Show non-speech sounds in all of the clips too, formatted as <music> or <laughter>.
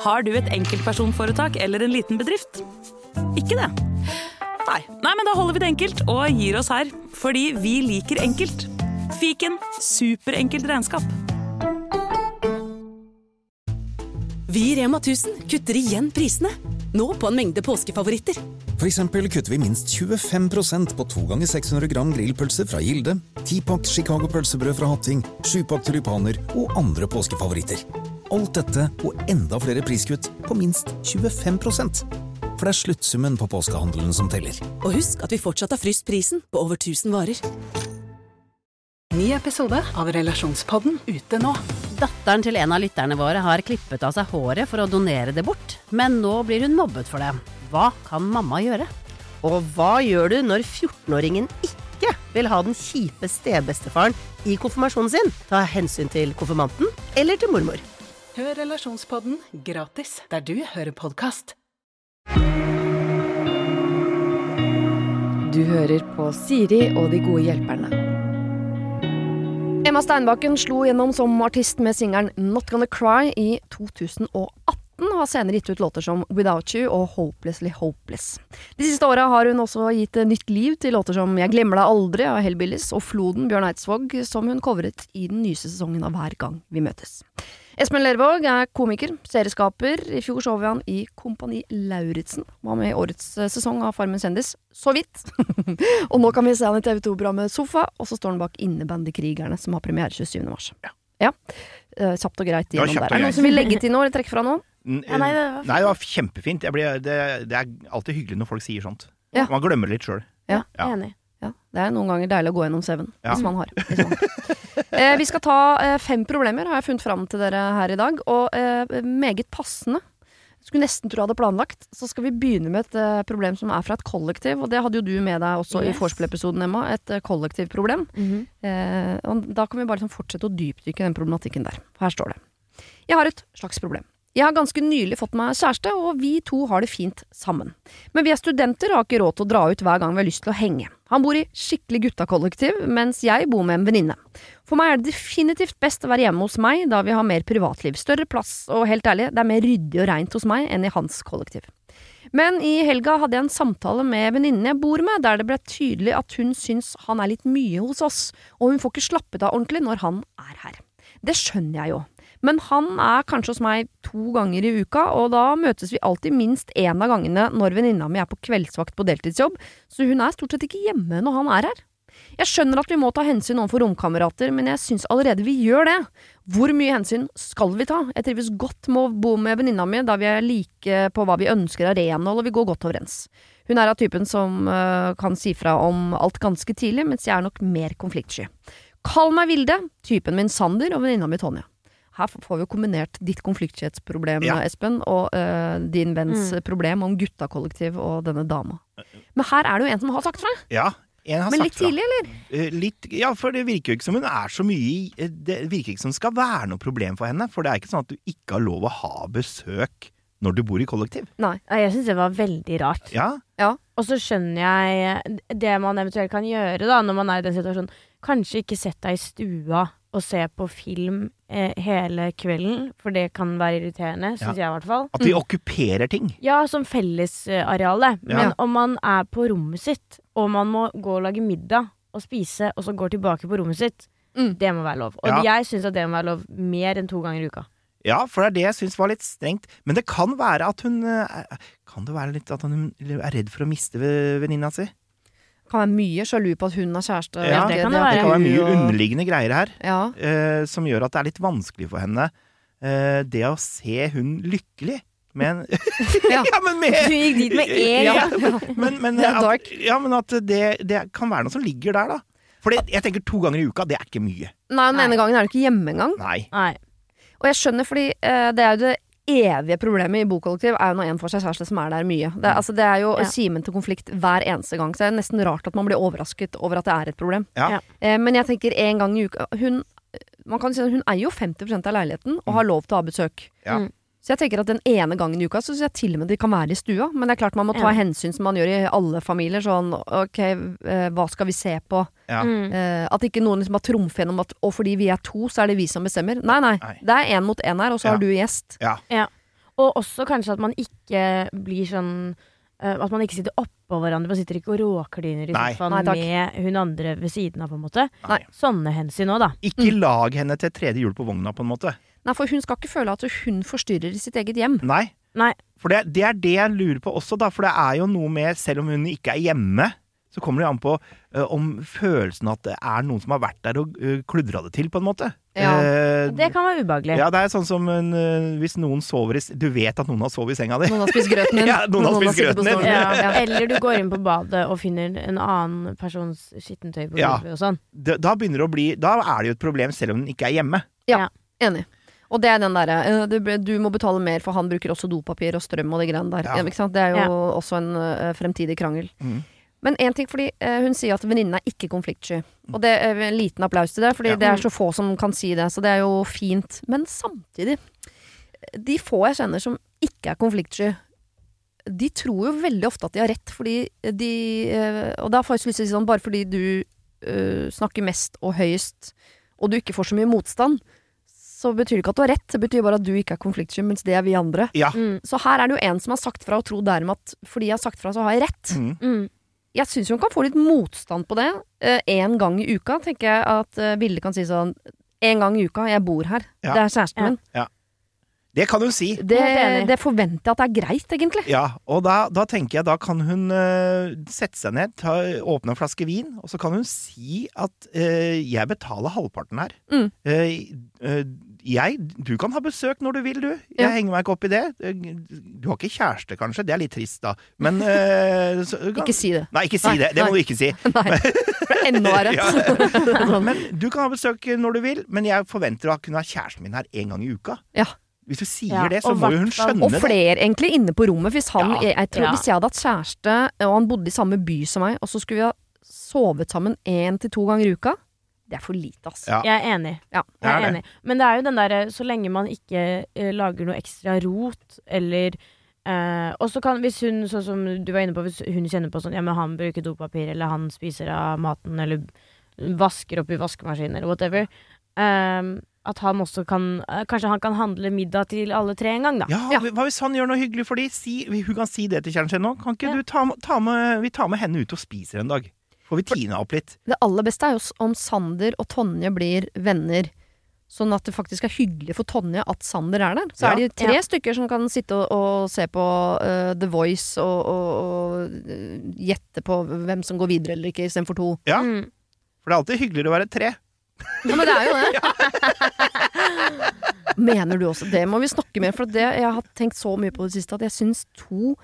Har du et enkeltpersonforetak eller en liten bedrift? Ikke det? Nei. Nei, men da holder vi det enkelt og gir oss her. Fordi vi liker enkelt. Fiken superenkelt regnskap. Vi i Rema 1000 kutter igjen prisene. Nå på en mengde påskefavoritter. For eksempel kutter vi minst 25% på 2 ganger 600 gram grillpølse fra Gilde, 10-pakk Chicago pølsebrød fra Hatting, 7-pakk tulipaner og andre påskefavoritter. Alt dette og enda flere priskutt på minst 25% For det er sluttsummen på påskehandelen som teller. Og husk at vi fortsatt har fryst prisen på over 1000 varer. Ny episode av Relasjonspodden ute nå. Datteren til en av lytterne våre har klippet av seg håret for å donere det bort, men nå blir hun mobbet for det. Hva kan mamma gjøre? Og hva gjør du når 14-åringen ikke vil ha den kjipe stebestefaren i konfirmasjonen sin? Ta hensyn til konfirmanten eller til mormor. Hør Relasjonspodden gratis der du hører podkast. Du hører på Siri og de gode hjelperne. Emma Steinbakken slo gjennom som artist med singelen Not Gonna Cry i 2018. og Har senere gitt ut låter som Without You og Hopelessly Hopeless. De siste åra har hun også gitt nytt liv til låter som Jeg glemmer deg aldri av Hellbillies og Floden Bjørn Eidsvåg, som hun covret i den nye sesongen av Hver gang vi møtes. Espen Lervåg er komiker, serieskaper. I fjor så vi han i Kompani Lauritzen. Var med i årets eh, sesong av Farmen kjendis. Så vidt. <laughs> og nå kan vi se han i TV 2-programmet Sofa, og så står han bak Innebandykrigerne, som har premiere 27. mars. Ja. ja. Uh, kjapt og greit gjennom der. Er det noen som vil legge til noe eller trekke fra noe? Ja, nei, det var, nei, det var kjempefint. Ble, det, det, er alltid hyggelig når folk sier sånt. Ja. Man glemmer det litt sjøl. Ja. Enig. Ja, det er noen ganger deilig å gå gjennom CV-en, ja. hvis man har. Hvis man har. Eh, vi skal ta eh, fem problemer, har jeg funnet fram til dere her i dag, og eh, meget passende. Skulle nesten tro jeg hadde planlagt. Så skal vi begynne med et uh, problem som er fra et kollektiv. Og det hadde jo du med deg også yes. i vorspiel-episoden, Emma. Et uh, kollektivproblem. Mm -hmm. eh, og da kan vi bare liksom, fortsette å dypdykke den problematikken der. Her står det. Jeg har et slags problem. Jeg har ganske nylig fått meg kjæreste, og vi to har det fint sammen. Men vi er studenter og har ikke råd til å dra ut hver gang vi har lyst til å henge. Han bor i skikkelig guttakollektiv, mens jeg bor med en venninne. For meg er det definitivt best å være hjemme hos meg, da vi har mer privatliv, større plass, og helt ærlig, det er mer ryddig og reint hos meg enn i hans kollektiv. Men i helga hadde jeg en samtale med venninnen jeg bor med, der det ble tydelig at hun syns han er litt mye hos oss, og hun får ikke slappet av ordentlig når han er her. Det skjønner jeg jo. Men han er kanskje hos meg to ganger i uka, og da møtes vi alltid minst én av gangene når venninna mi er på kveldsvakt på deltidsjobb, så hun er stort sett ikke hjemme når han er her. Jeg skjønner at vi må ta hensyn overfor romkamerater, men jeg syns allerede vi gjør det. Hvor mye hensyn skal vi ta? Jeg trives godt med å bo med venninna mi, da vi er like på hva vi ønsker av renhold, og vi går godt overens. Hun er av typen som uh, kan si fra om alt ganske tidlig, mens jeg er nok mer konfliktsky. Kall meg Vilde, typen min Sander og venninna mi Tonje. Her får vi jo kombinert ditt konfliktskhetsproblem, ja. Espen, og uh, din venns mm. problem om guttakollektiv og denne dama. Men her er det jo en som har sagt fra. Ja, en har Men litt tidlig, eller? Uh, litt, ja, for det virker jo ikke som hun er så mye eh, Det virker ikke som det skal være noe problem for henne. For det er ikke sånn at du ikke har lov å ha besøk når du bor i kollektiv. Nei. Jeg syns det var veldig rart. Ja. ja. Og så skjønner jeg det man eventuelt kan gjøre da, når man er i den situasjonen. Kanskje ikke sett deg i stua og se på film eh, hele kvelden, for det kan være irriterende, syns ja. jeg i hvert fall. At de mm. okkuperer ting? Ja, som fellesareale. Uh, Men om man er på rommet sitt, og man må gå og lage middag og spise, og så går tilbake på rommet sitt, mm. det må være lov. Og ja. jeg syns at det må være lov mer enn to ganger i uka. Ja, for det er det jeg syns var litt strengt. Men det kan være at hun eh, Kan det være litt at hun er redd for å miste venninna si? Kan være mye sjalu på at hun har kjæreste. Ja, det, kan det, det, kan være mye underliggende greier her ja. uh, som gjør at det er litt vanskelig for henne uh, det å se hun lykkelig. Men <laughs> ja. ja. men med Du gikk dit med en ja, men, men, <laughs> at, ja, men at det, det, kan være noe som ligger der, da. For jeg tenker to ganger i uka, det er ikke mye. Nei, den ene gangen er du ikke hjemme engang. Nei. Nei. Og jeg skjønner, fordi uh, det er jo det evige problemet i bokollektiv er jo når en får seg kjæreste som er der mye. Det, altså, det er jo ja. kimen til konflikt hver eneste gang. Så det er nesten rart at man blir overrasket over at det er et problem. Ja. Eh, men jeg tenker en gang i uka Hun, man kan si at hun eier jo 50% av leiligheten og har lov til å ha besøk. Ja. Mm. Så jeg tenker at den ene gangen i uka så syns jeg til og med de kan være i stua. Men det er klart man må ta ja. hensyn som man gjør i alle familier. Sånn ok, eh, hva skal vi se på? Ja. Mm. Eh, at ikke noen liksom har trumf gjennom at og fordi vi er to, så er det vi som bestemmer. Nei, nei. nei. Det er én mot én her, og så ja. har du gjest. Ja. ja. Og også kanskje at man ikke blir sånn eh, At man ikke sitter oppå hverandre. Man sitter ikke og råkliner i sofaen Nei, med hun andre ved siden av, på en måte. Nei. Sånne hensyn òg, da. Ikke lag henne til tredje hjul på vogna, på en måte. Nei, for hun skal ikke føle at hun forstyrrer i sitt eget hjem. Nei. Nei. For det, det er det jeg lurer på også, da. For det er jo noe med, selv om hun ikke er hjemme, så kommer det an på uh, om følelsen at det er noen som har vært der og uh, kludra det til, på en måte. Ja. uh, Det kan være ubehagelig. ja, det er sånn som en, uh, hvis noen sover i Du vet at noen har sovet i senga di. Noen har spist grøten din. <laughs> Ja, noen har spist sittet grøten din. Ja. Ja. Eller du går inn på badet og finner en annen persons skittentøy på Ja. og sånn. Da, da begynner det å bli Da er det jo et problem selv om den ikke er hjemme. Ja, Enig. Og det er den derre eh, Du må betale mer, for han bruker også dopapir og strøm og de greiene der. Ja. Ja. ikke sant? Det er jo Ja. også en uh, fremtidig krangel. Mm. Men én ting, fordi eh, hun sier at venninnen er ikke konfliktsky. Og det er en liten applaus til det, fordi Ja. det er så få som kan si det. Så det er jo fint. Men samtidig, de få jeg kjenner som ikke er konfliktsky, de tror jo veldig ofte at de har rett, fordi de eh, Og da får jeg lyst til å si sånn, bare fordi du eh, snakker mest og høyest, og du ikke får så mye motstand, så betyr det ikke at du har rett, det betyr bare at du ikke er konfliktsky, mens det er vi andre. Ja. Mm. Så her er det jo en som har sagt fra og tror dermed at fordi jeg har sagt fra, så har jeg rett. Mm. Mm. Jeg syns hun kan få litt motstand på det. Én gang i uka tenker jeg at uh, Vilde kan si sånn En gang i uka, jeg bor her. Ja. Det er kjæresten Ja. min. Det kan hun si. Det, det forventer jeg at det er greit, egentlig. Ja, og da, da tenker jeg da kan hun uh, sette seg ned, ta, åpne en flaske vin, og så kan hun si at uh, jeg betaler halvparten her. Mm. Uh, jeg, du kan ha besøk når du vil, du. Jeg Ja. henger meg ikke opp i det. Du har ikke kjæreste, kanskje. Det er litt trist, da. Men uh, så, kan, Ikke si det. Nei, ikke si Nei, det. Det må du ikke si. <laughs> Nei. Det er enda verre. <laughs> Ja. <laughs> Men du kan ha besøk når du vil, men jeg forventer å kunne ha kjæresten min her en gang i uka. Ja. Hvis du sier Ja, det, så og må jo hun skjønne det. Og flere egentlig inne på rommet. Hvis, han, Ja. jeg, jeg tror, Ja. hvis jeg hadde hatt kjæreste, og han bodde i samme by som meg, og så skulle vi ha sovet sammen én til to ganger i uka, det er for lite, ass. Ja. Jeg er enig. Ja, jeg er enig. Men det er jo den derre så lenge man ikke eh, lager noe ekstra rot, eller eh, Og så kan, hvis hun, sånn som du var inne på, hvis hun kjenner på sånn Ja, men han bruker dopapir, eller han spiser av maten, eller vasker opp i vaskemaskinen, eller whatever. eh, at han også kan eh, Kanskje han kan handle middag til alle tre en gang, da. Ja, Ja. Hva hvis han gjør noe hyggelig for de? Si, hun kan si det til kjæresten sin nå. Kan ikke Ja. du ta, ta med, vi tar med henne ut og spiser en dag? Får vi tina opp litt? Det aller beste er jo om Sander og Tonje blir venner. Sånn at det faktisk er hyggelig for Tonje at Sander er der. Så Ja. er det tre Ja. stykker som kan sitte og, og se på uh, The Voice og, og, og gjette på hvem som går videre eller ikke, istedenfor to. Ja, Mm. for det er alltid hyggeligere å være tre. Ja, men det er jo det. <laughs> Mener du også det? Må vi snakke mer? For det, jeg har tenkt så mye på det siste at jeg syns to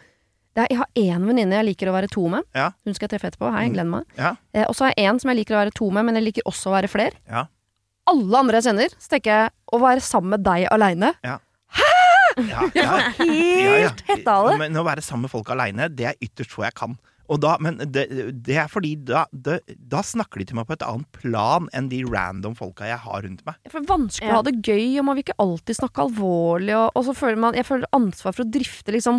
er, Jeg har én venninne jeg liker å være to med. Ja. Hun skal jeg treffe etterpå. Hei, Mm. gleder meg. Ja. Eh, og så har jeg én som jeg liker å være to med, men jeg liker også å være fler. Ja. Alle andre jeg kjenner, så tenker jeg å være sammen med deg aleine. Ja, <laughs> ja, ja. Helt hetta av det. Men å være sammen med folk aleine, det er ytterst få jeg kan. Og da, men det, det er fordi da, det, da snakker de til meg på et annet plan enn de random folka jeg har rundt meg. For det er vanskelig å ha det gøy, og man vil ikke alltid snakke alvorlig. Og, og så føler man Jeg føler ansvar for å drifte liksom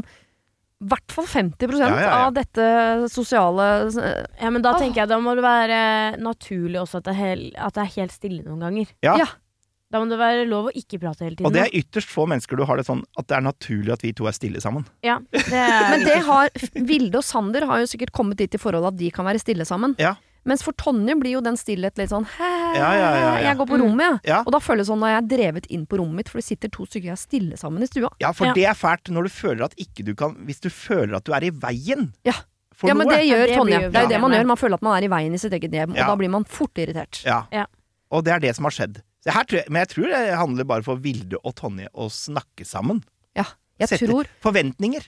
i hvert fall 50 Ja, ja, ja. av dette sosiale Ja, men da tenker jeg da må det være naturlig også at det er, helt, at det er helt stille noen ganger. Ja. Ja. Da må det være lov å ikke prate hele tiden. Og det er ytterst få mennesker du har det sånn at det er naturlig at vi to er stille sammen. ja, det er <laughs> Men det har Vilde og Sander har jo sikkert kommet dit i forholdet at de kan være stille sammen. Ja. Mens for Tonje blir jo den stillhet litt sånn Hæ, Ja, ja, ja, ja. jeg går på Mm. rommet, jeg. Ja. Og da føles det sånn når jeg er drevet inn på rommet mitt, for det sitter to stykker jeg er stille sammen i stua. Ja, for Ja. det er fælt når du føler at ikke du kan Hvis du føler at du er i veien Ja. for ja, men noe. det gjør Tonje. Det er jo det man gjør. Man føler at man er i veien i sitt eget hjem, Ja. og da blir man fort irritert. Ja. Ja. Og det er det som har skjedd. Så her, tror jeg- men jeg tror det handler bare for Vilde og Tonje å snakke sammen. Ja. Jeg Sette tror Forventninger.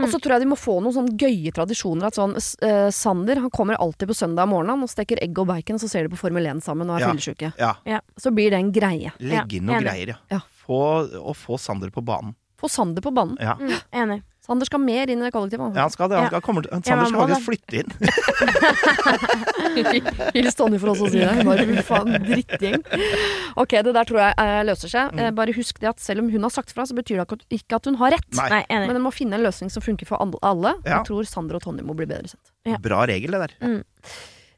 Og så tror jeg de må få noen sånn gøye tradisjoner. At sånn, eh, Sander han kommer alltid på søndag morgen og steker egg og bacon, så ser de på Formel 1 sammen og er Ja. fyllesyke. Ja. Så blir det en greie. Legge inn noen greier, ja. Ja. Få, og få Sander på banen. Få Sander på banen. Ja. Mm, enig. Sander skal mer inn i det kollektivet. ja, han skal det. Han skal, kommer, Sander skal faktisk flytte inn. Hils Tonje for oss å si det. Hun Bare fy faen, drittgjeng. Ok, det der tror jeg eh, løser seg. Eh, bare husk det at selv om hun har sagt fra, så betyr det ikke at hun har rett. Nei. Men en må finne en løsning som funker for alle. Ja. Jeg tror Sander og Tonje må bli bedre sett. Ja. Bra regel, det der.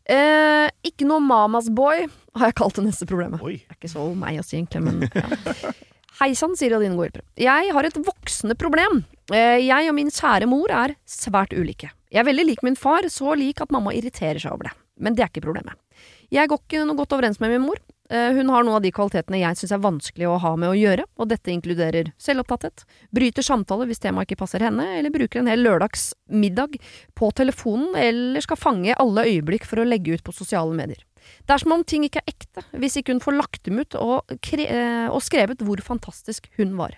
Eh, ikke noe mamas boy, har jeg kalt det neste problemet. Oi. Det er ikke så meg å si, egentlig, men ja. <laughs> Hei sann, sier Aline Gohjelper. Jeg har et voksende problem. Eh, Jeg og min kjære mor er svært ulike. Jeg er veldig lik min far, så lik at mamma irriterer seg over det. Men det er ikke problemet. Jeg går ikke noe godt overens med min mor. Eh, Hun har noen av de kvalitetene jeg syns er vanskelig å ha med å gjøre, og dette inkluderer selvopptatthet, bryter samtale hvis temaet ikke passer henne, eller bruker en hel lørdagsmiddag på telefonen, eller skal fange alle øyeblikk for å legge ut på sosiale medier. Det er som om ting ikke er ekte, hvis ikke hun får lagt dem ut og, eh, og skrevet hvor fantastisk hun var.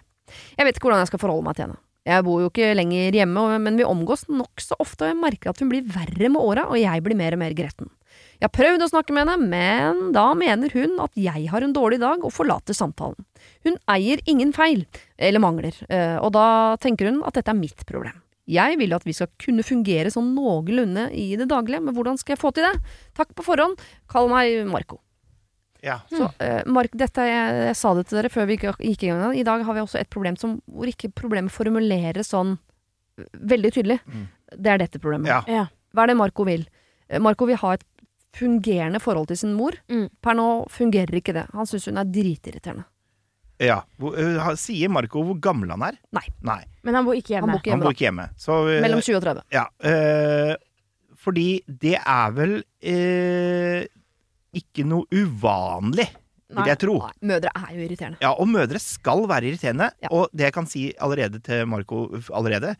Jeg vet ikke hvordan jeg skal forholde meg til henne. Jeg bor jo ikke lenger hjemme, men vi omgås nokså ofte, og jeg merker at hun blir verre med åra, og jeg blir mer og mer gretten. Jeg har prøvd å snakke med henne, men da mener hun at jeg har en dårlig dag og forlater samtalen. Hun eier ingen feil, eller mangler, eh, og da tenker hun at dette er mitt problem. Jeg vil at vi skal kunne fungere sånn noenlunde i det daglige, men hvordan skal jeg få til det? Takk på forhånd, kall meg Marco. Ja. Så uh, Mark, dette, jeg, jeg sa det til dere før vi gikk gikk i gang. I dag har vi også et problem som, hvor ikke problemet formuleres sånn veldig tydelig. Mm. Det er dette problemet. Ja. Ja. Hva er det Marco vil? Eh, Marco vil ha et fungerende forhold til sin mor. Mm. Per nå fungerer ikke det. Han syns hun er dritirriterende. Ja. Ha- sier Marco hvor gammel han er? Nei. Nei. Men han bor ikke Han hjemme. bor ikke hjemme, bor ikke hjemme. Så, øh. Mellom 20 og 30. Ja. øh, fordi det er vel øh, ikke noe uvanlig, vil Nei. jeg tro. Nei, mødre er jo irriterende. Ja, og mødre skal være irriterende. Ja. Og det jeg kan si allerede til Marco allerede,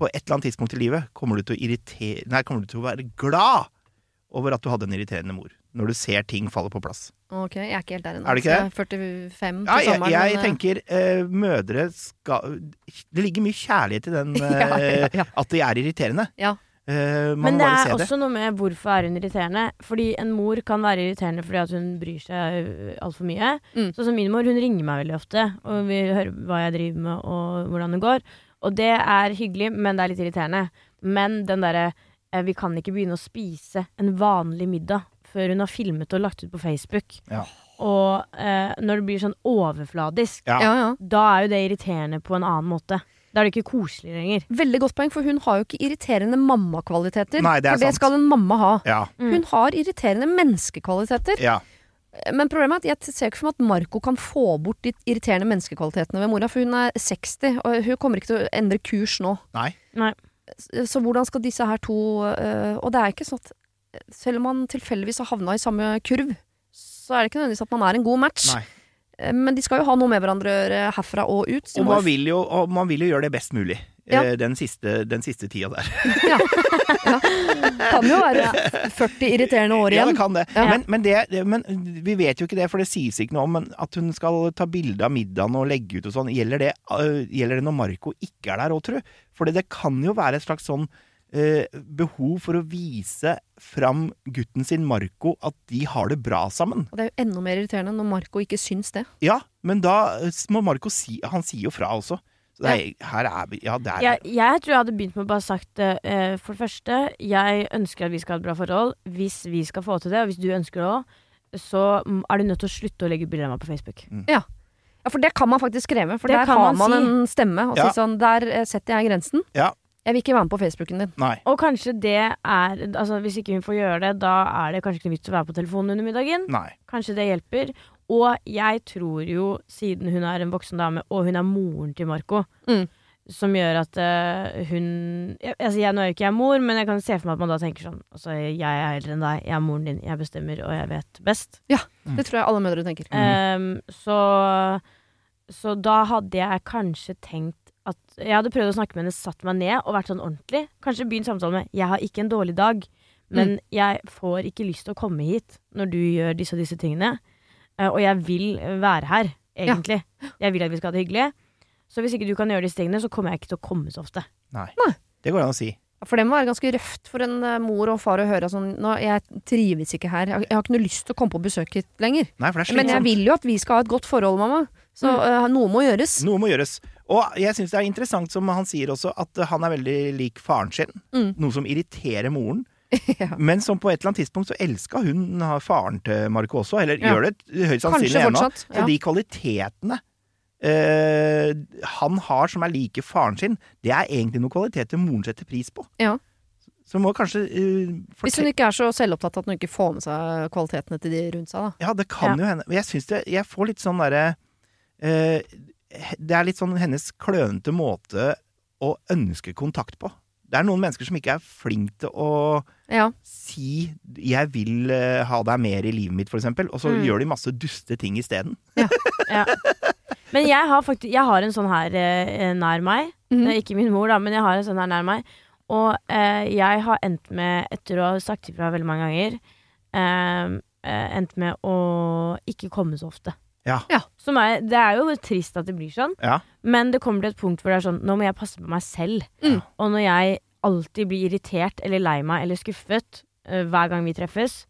på et eller annet tidspunkt i livet kommer du til å Nei, kommer du til å være glad over at du hadde en irriterende mor. Når du ser ting falle på plass. Ok, jeg er ikke helt der ennå. Er du ikke det? jeg er 45 Ja, jeg, sommeren. jeg men, eh, tenker eh, mødre skal Det ligger mye kjærlighet i den <laughs> Ja, ja, eh, ja. at de er irriterende. Ja. Eh, Men det er også det. noe med hvorfor er hun irriterende. Fordi en mor kan være irriterende fordi at hun bryr seg altfor mye. Mm. Sånn som min mor, hun ringer meg veldig ofte og vil høre hva jeg driver med og hvordan det går. Og det er hyggelig, men det er litt irriterende. Men den derre eh, Vi kan ikke begynne å spise en vanlig middag før hun har filmet og lagt ut på Facebook. Ja. Og eh, når det blir sånn overfladisk, Ja. ja, ja. da er jo det irriterende på en annen måte. Da er det ikke koselig lenger. Veldig godt poeng, for hun har jo ikke irriterende mammakvaliteter. Nei, det er for det sant. skal en mamma ha. Ja. Mm. Hun har irriterende menneskekvaliteter. ja. Men problemet er at jeg ser ikke for meg at Marco kan få bort de irriterende menneskekvalitetene ved mora, for hun er 60, og hun kommer ikke til å endre kurs nå. Nei. Nei. Så hvordan skal disse her to øh, Og det er ikke sånn at selv om man tilfeldigvis har havna i samme kurv, så er det ikke nødvendigvis at man er en god match. Nei. Eh, Men de skal jo ha noe med hverandre å gjøre herfra og ut. så Og man jo vil jo, og man vil jo gjøre det best mulig. Ja. eh, Den, siste, den siste tida der. <laughs> Ja Kan jo være 40 irriterende år igjen. Ja, det kan det. Ja. Men, men, det, men vi vet jo ikke det, for det sies ikke noe om men at hun skal ta bilde av middagen og legge ut og sånn. Gjelder det, øh, gjelder det når Marco ikke er der òg, tru? For det kan jo være et slags sånn øh, behov for å vise fram gutten sin Marco at de har det bra sammen. Og det er jo enda mer irriterende når Marco ikke syns det. Ja, men da øh, må Marco si Han sier jo fra også. Så det er, her er vi Ja, der er Jeg, jeg tror jeg hadde begynt med å bare sagt det. eh, for det første, jeg ønsker at vi skal ha et bra forhold. Hvis vi skal få til det, og hvis du ønsker det òg, så mm, er du nødt til å slutte å legge ut bilder av meg på Facebook. Ja, for det kan man faktisk kreve. For Det der har man man si. en stemme. Og Ja. si sånn, der eh, setter jeg grensen. Ja. Jeg vil ikke være med på Facebooken din. Nei. Og kanskje det er Altså Hvis ikke hun får gjøre det, da er det kanskje ikke vits å være på telefonen under middagen. Nei. Kanskje det hjelper. Og jeg tror jo, siden hun er en voksen dame, og hun er moren til Marco, Mm. som gjør at uh, hun jeg, altså jeg, Nå er jo ikke jeg mor, men jeg kan se for meg at man da tenker sånn Altså, jeg er eldre enn deg, jeg er moren din, jeg bestemmer, og jeg vet best. Ja, Det tror jeg alle mødre tenker. Ehm, så, så da hadde jeg kanskje tenkt Jeg hadde prøvd å snakke med henne, satt meg ned og vært sånn ordentlig. Kanskje begynt samtalen med 'Jeg har ikke en dårlig dag, men jeg får ikke lyst til å komme hit når du gjør disse og disse tingene'. Eh, og jeg vil være her, egentlig. Jeg vil at vi skal ha det hyggelig. Så hvis ikke du kan gjøre disse tingene, så kommer jeg ikke til å komme så ofte. Nei. Nei. Det går an å si. For det må være ganske røft for en eh, mor og far å høre sånn nå, 'Jeg trives ikke her. Jeg, har- ikke noe lyst til å komme på besøk hit lenger'. Nei, for det er Men jeg vil jo at vi skal ha et godt forhold, mamma. Så eh, noe må gjøres. Noe må gjøres. Og jeg syns det er interessant, som han sier også, at uh, han er veldig lik faren sin. Mm. Noe som irriterer moren. <laughs> Ja. Men som på et eller annet tidspunkt så elska hun uh, faren til Marco også. Eller Ja. gjør det høyst sannsynlig ennå. Så Ja. de kvalitetene Uh, han har som er like faren sin, det er egentlig noen kvaliteter moren setter pris på. Ja. Så må kanskje uh, Hvis hun ikke er så selvopptatt at hun ikke får med seg kvalitetene til de rundt seg, da. Ja, det kan jo hende. Jeg syns det Jeg får litt sånn derre eh, Det er litt sånn hennes klønete måte å ønske kontakt på. Det er noen mennesker som ikke er flink til å Ja. si 'jeg vil eh, ha deg mer i livet mitt', for eksempel, og så Mm. gjør de masse duste ting isteden. <laughs> Ja. Men jeg har faktisk Jeg har en sånn her eh, nær meg. Mm Det er ikke min mor, da, men jeg har en sånn her nær meg. Og eh, jeg har endt med, etter å ha sagt ifra veldig mange ganger, eh, eh, endt med å ikke komme så ofte. Ja. Ja. Som er, det er jo trist at det blir sånn, Ja. men det kommer til et punkt hvor det er sånn Nå må jeg passe på meg selv. Mm. Og når jeg alltid blir irritert eller lei meg eller skuffet uh, hver gang vi treffes,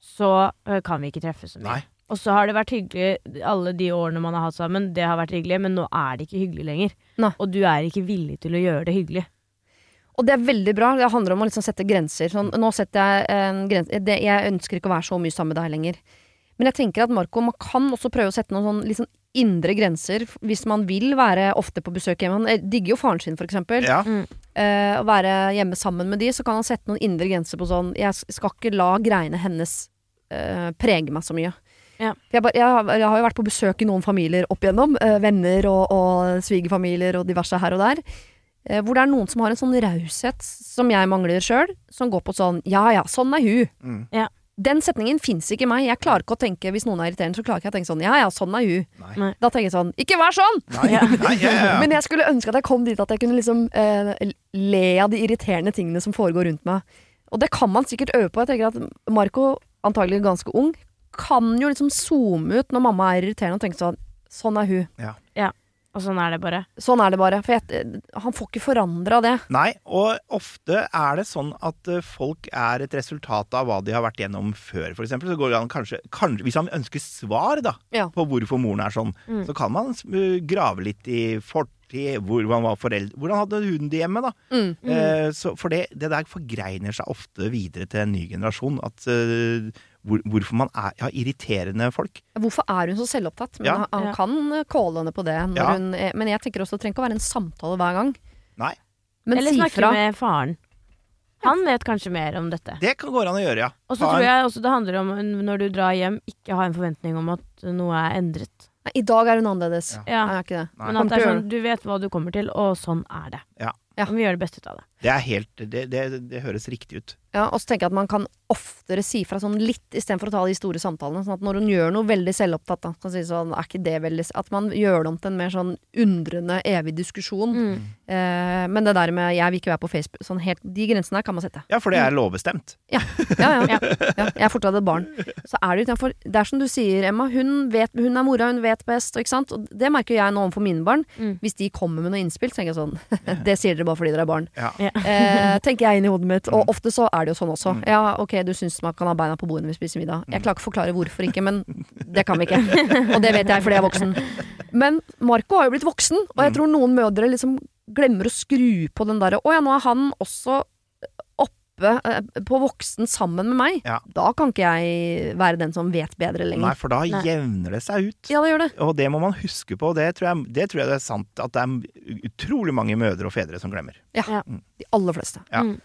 så uh, kan vi ikke treffes så mye. Nei. Og så har det vært hyggelig alle de årene man har hatt sammen. Det har vært hyggelig, men nå er det ikke hyggelig lenger. Nei. Og du er ikke villig til å gjøre det hyggelig. Og det er veldig bra. Det handler om å liksom sette grenser. Sånn, nå setter jeg en grense det, Jeg ønsker ikke å være så mye sammen med deg lenger. Men jeg tenker at Marco, man kan også prøve å sette noen sånn, sånn indre grenser hvis man vil være ofte på besøk hjemme. Han eh, digger jo faren sin, for eksempel. Ja. Eh, å være hjemme sammen med de, så kan han sette noen indre grenser på sånn Jeg skal ikke la greiene hennes uh, prege meg så mye. Ja. Jeg, jeg, har- jeg har jo vært på besøk i noen familier opp igjennom. Uh, venner og, og svigerfamilier og diverse her og der. Eh, hvor det er noen som har en sånn raushet som jeg mangler sjøl, som går på sånn ja ja, sånn er hun. Mm. Ja. Den setningen fins ikke i meg. Jeg klarer ikke å tenke, Hvis noen er irriterende, så klarer ikke jeg å tenke sånn ja ja, sånn er hun. Da tenker jeg sånn ikke vær sånn! Nei, nei, ja, ja, ja. <laughs> Men jeg skulle ønske at jeg kom dit at jeg kunne liksom eh, le av de irriterende tingene som foregår rundt meg. Og det kan man sikkert øve på. Jeg tenker at Marco, antagelig ganske ung, kan jo liksom zoome ut når mamma er irriterende og tenke sånn Sånn er hun. Og sånn er det bare. Sånn er det bare. For jeg, han får ikke forandra det. Nei, og ofte er det sånn at eh, folk er et resultat av hva de har vært gjennom før, for eksempel. Så går han kanskje, kanskje Hvis han ønsker svar da, Ja. på hvorfor moren er sånn, Mm. så kan man eh, grave litt i fortid, hvor han var foreldre Hvordan hadde hun det hjemme, da? Mm. Eh, så for det, det der forgreiner seg ofte videre til en ny generasjon. At eh, hvor, hvorfor man er ja, irriterende folk. Hvorfor er hun så selvopptatt? Men Ja. han, han Ja. kan calle henne på det. Når Ja. hun er, men jeg tenker også det trenger ikke å være en samtale hver gang. Nei. Men Eller si snakke fra. med faren. Han vet kanskje mer om dette. Det kan gå an å gjøre, ja. Og så tror jeg også det handler om når du drar hjem, ikke ha en forventning om at noe er endret. Nei, I dag er hun annerledes. Ja. Er ikke det? Nei. Men at det er sånn, du vet hva du kommer til, og sånn er det. Ja. Ja. Vi gjør det beste ut av det. Det er helt Det, det, det høres riktig ut. Ja, og så tenker jeg at man kan oftere si fra sånn litt istedenfor å ta de store samtalene. Sånn at når hun gjør noe veldig selvopptatt, da, kan si sånn, er ikke det veldig At man gjør det om til en mer sånn undrende, evig diskusjon. Mm. Eh, men det der med 'jeg vil ikke være på Facebook' sånn helt, De grensene her kan man sette. Ja, for det er lovbestemt. Ja, ja. ja. <laughs> ja jeg er fortsatt et barn. Så er det, utenfor, det er som du sier, Emma. Hun, vet, hun er mora, hun vet best. Ikke sant? Og det merker jeg nå overfor mine barn. Mm. Hvis de kommer med noe innspill, så tenker jeg sånn <laughs> Det sier dere bare fordi dere er barn. Ja. <laughs> Eh, tenker jeg inn i hodet mitt. Og Mm. ofte så er det jo sånn også. Mm. Ja, ok, du syns man kan ha beina på bordet når vi spiser middag. Jeg Mm. klarer ikke å forklare hvorfor ikke, men det kan vi ikke. <laughs> Og det vet jeg fordi jeg er voksen. Men Marco har jo blitt voksen, og jeg tror noen mødre liksom glemmer å skru på den derre Å ja, nå er han også oppe eh, på voksen sammen med meg. Ja. Da kan ikke jeg være den som vet bedre lenger. Nei, for da Nei. jevner det seg ut. Ja, det gjør det. Og det må man huske på. Det tror, jeg, det tror jeg det er sant at det er utrolig mange mødre og fedre som glemmer. Ja, De aller fleste. Ja. Mm.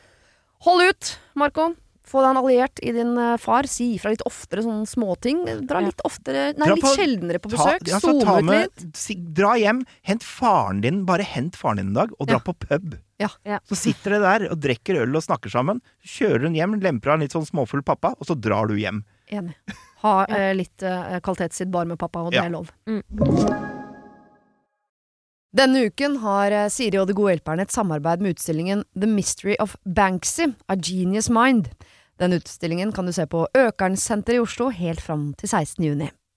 Hold ut, Marco. Få deg en alliert i din eh, far. Si ifra litt oftere sånne småting. Dra litt oftere Nei, litt sjeldnere på Ta, besøk. altså, ta ut med, litt. dra hjem, hent faren din, bare hent faren din en dag, og dra Ja. på pub. Ja. Ja. Så sitter dere der og drikker øl og snakker sammen. Kjører hun hjem, lemper av en litt sånn småfull pappa, og så drar du hjem. Enig. Ha <laughs> eh, litt eh, kvalitetstid bare med pappa, og det Ja. er lov. Mm. Denne uken har eh, Siri og De gode hjelperne et samarbeid med utstillingen The Mystery of Banksy, A Genius Mind. Den utstillingen kan du se på Økernsenteret i Oslo helt fram til 16. juni.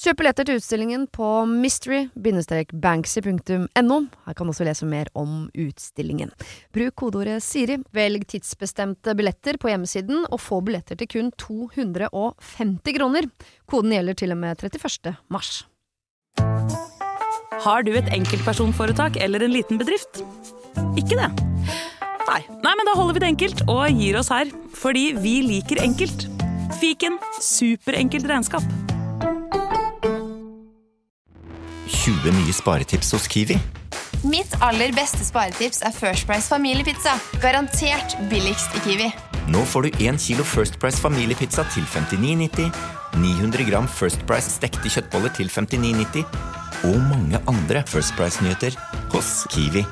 Kjøp billetter til utstillingen på mystery-banksy.no. Her kan du også lese mer om utstillingen. Bruk kodeordet Siri, velg tidsbestemte billetter på hjemmesiden, og få billetter til kun 250 kroner. Koden gjelder til og med 31. mars. Har du et enkeltpersonforetak eller en liten bedrift? Ikke det? Nei. Nei, men da holder vi det enkelt og gir oss her. Fordi vi liker enkelt. Fiken superenkelt regnskap. 20 nye sparetips hos Kiwi. Mitt aller beste sparetips er First Price familiepizza. Garantert billigst i Kiwi. Nå får du 1 kilo First Price familiepizza til 59,90, 900 gram First Price stekte kjøttboller til 59,90 og mange andre First Price-nyheter hos Kiwi.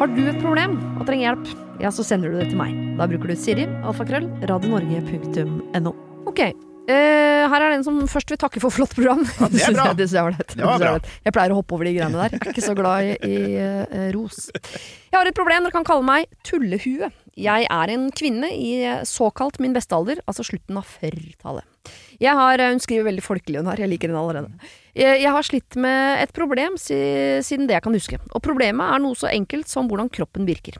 Har du et problem og trenger hjelp, ja, så sender du det til meg. Da bruker du Siri, alfakrøll, radionorge.no. Ok, eh, her er det en som først vil takke for flott program. Ja, det er <laughs> bra. Det synes jeg var. Det var bra. Jeg pleier å hoppe over de greiene der. Jeg er ikke så glad i, i uh, ros. Jeg har et problem. Dere kan kalle meg Tullehue. Jeg er en kvinne i såkalt min beste alder, altså slutten av 40-tallet. Jeg har, Hun skriver veldig folkelig, hun her. Jeg liker henne allerede. Jeg, jeg har slitt med et problem si, siden det jeg kan huske. Og problemet er noe så enkelt som hvordan kroppen virker.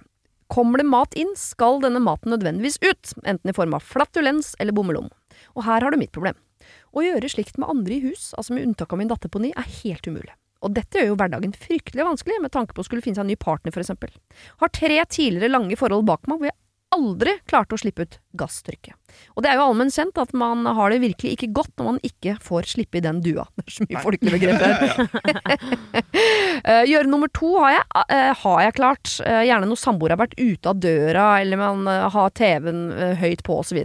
Kommer det mat inn, skal denne maten nødvendigvis ut, enten i form av flatulens eller bommelom. Og her har du mitt problem. Å gjøre slikt med andre i hus, altså med unntak av min datter på ni, er helt umulig. Og dette gjør jo hverdagen fryktelig vanskelig, med tanke på å skulle finne seg en ny partner, for eksempel. Har tre tidligere lange forhold bak meg hvor jeg aldri klarte å slippe ut gasstrykket. Og det er jo allmenn kjent at man har det virkelig ikke godt når man ikke får slippe i den dua. Det er så mye folkelig begrep her. <laughs> <laughs> Eh, Gjøre nummer to har jeg, eh, har jeg klart. Eh, gjerne når samboer har vært ute av døra, eller man har TV-en høyt på, osv.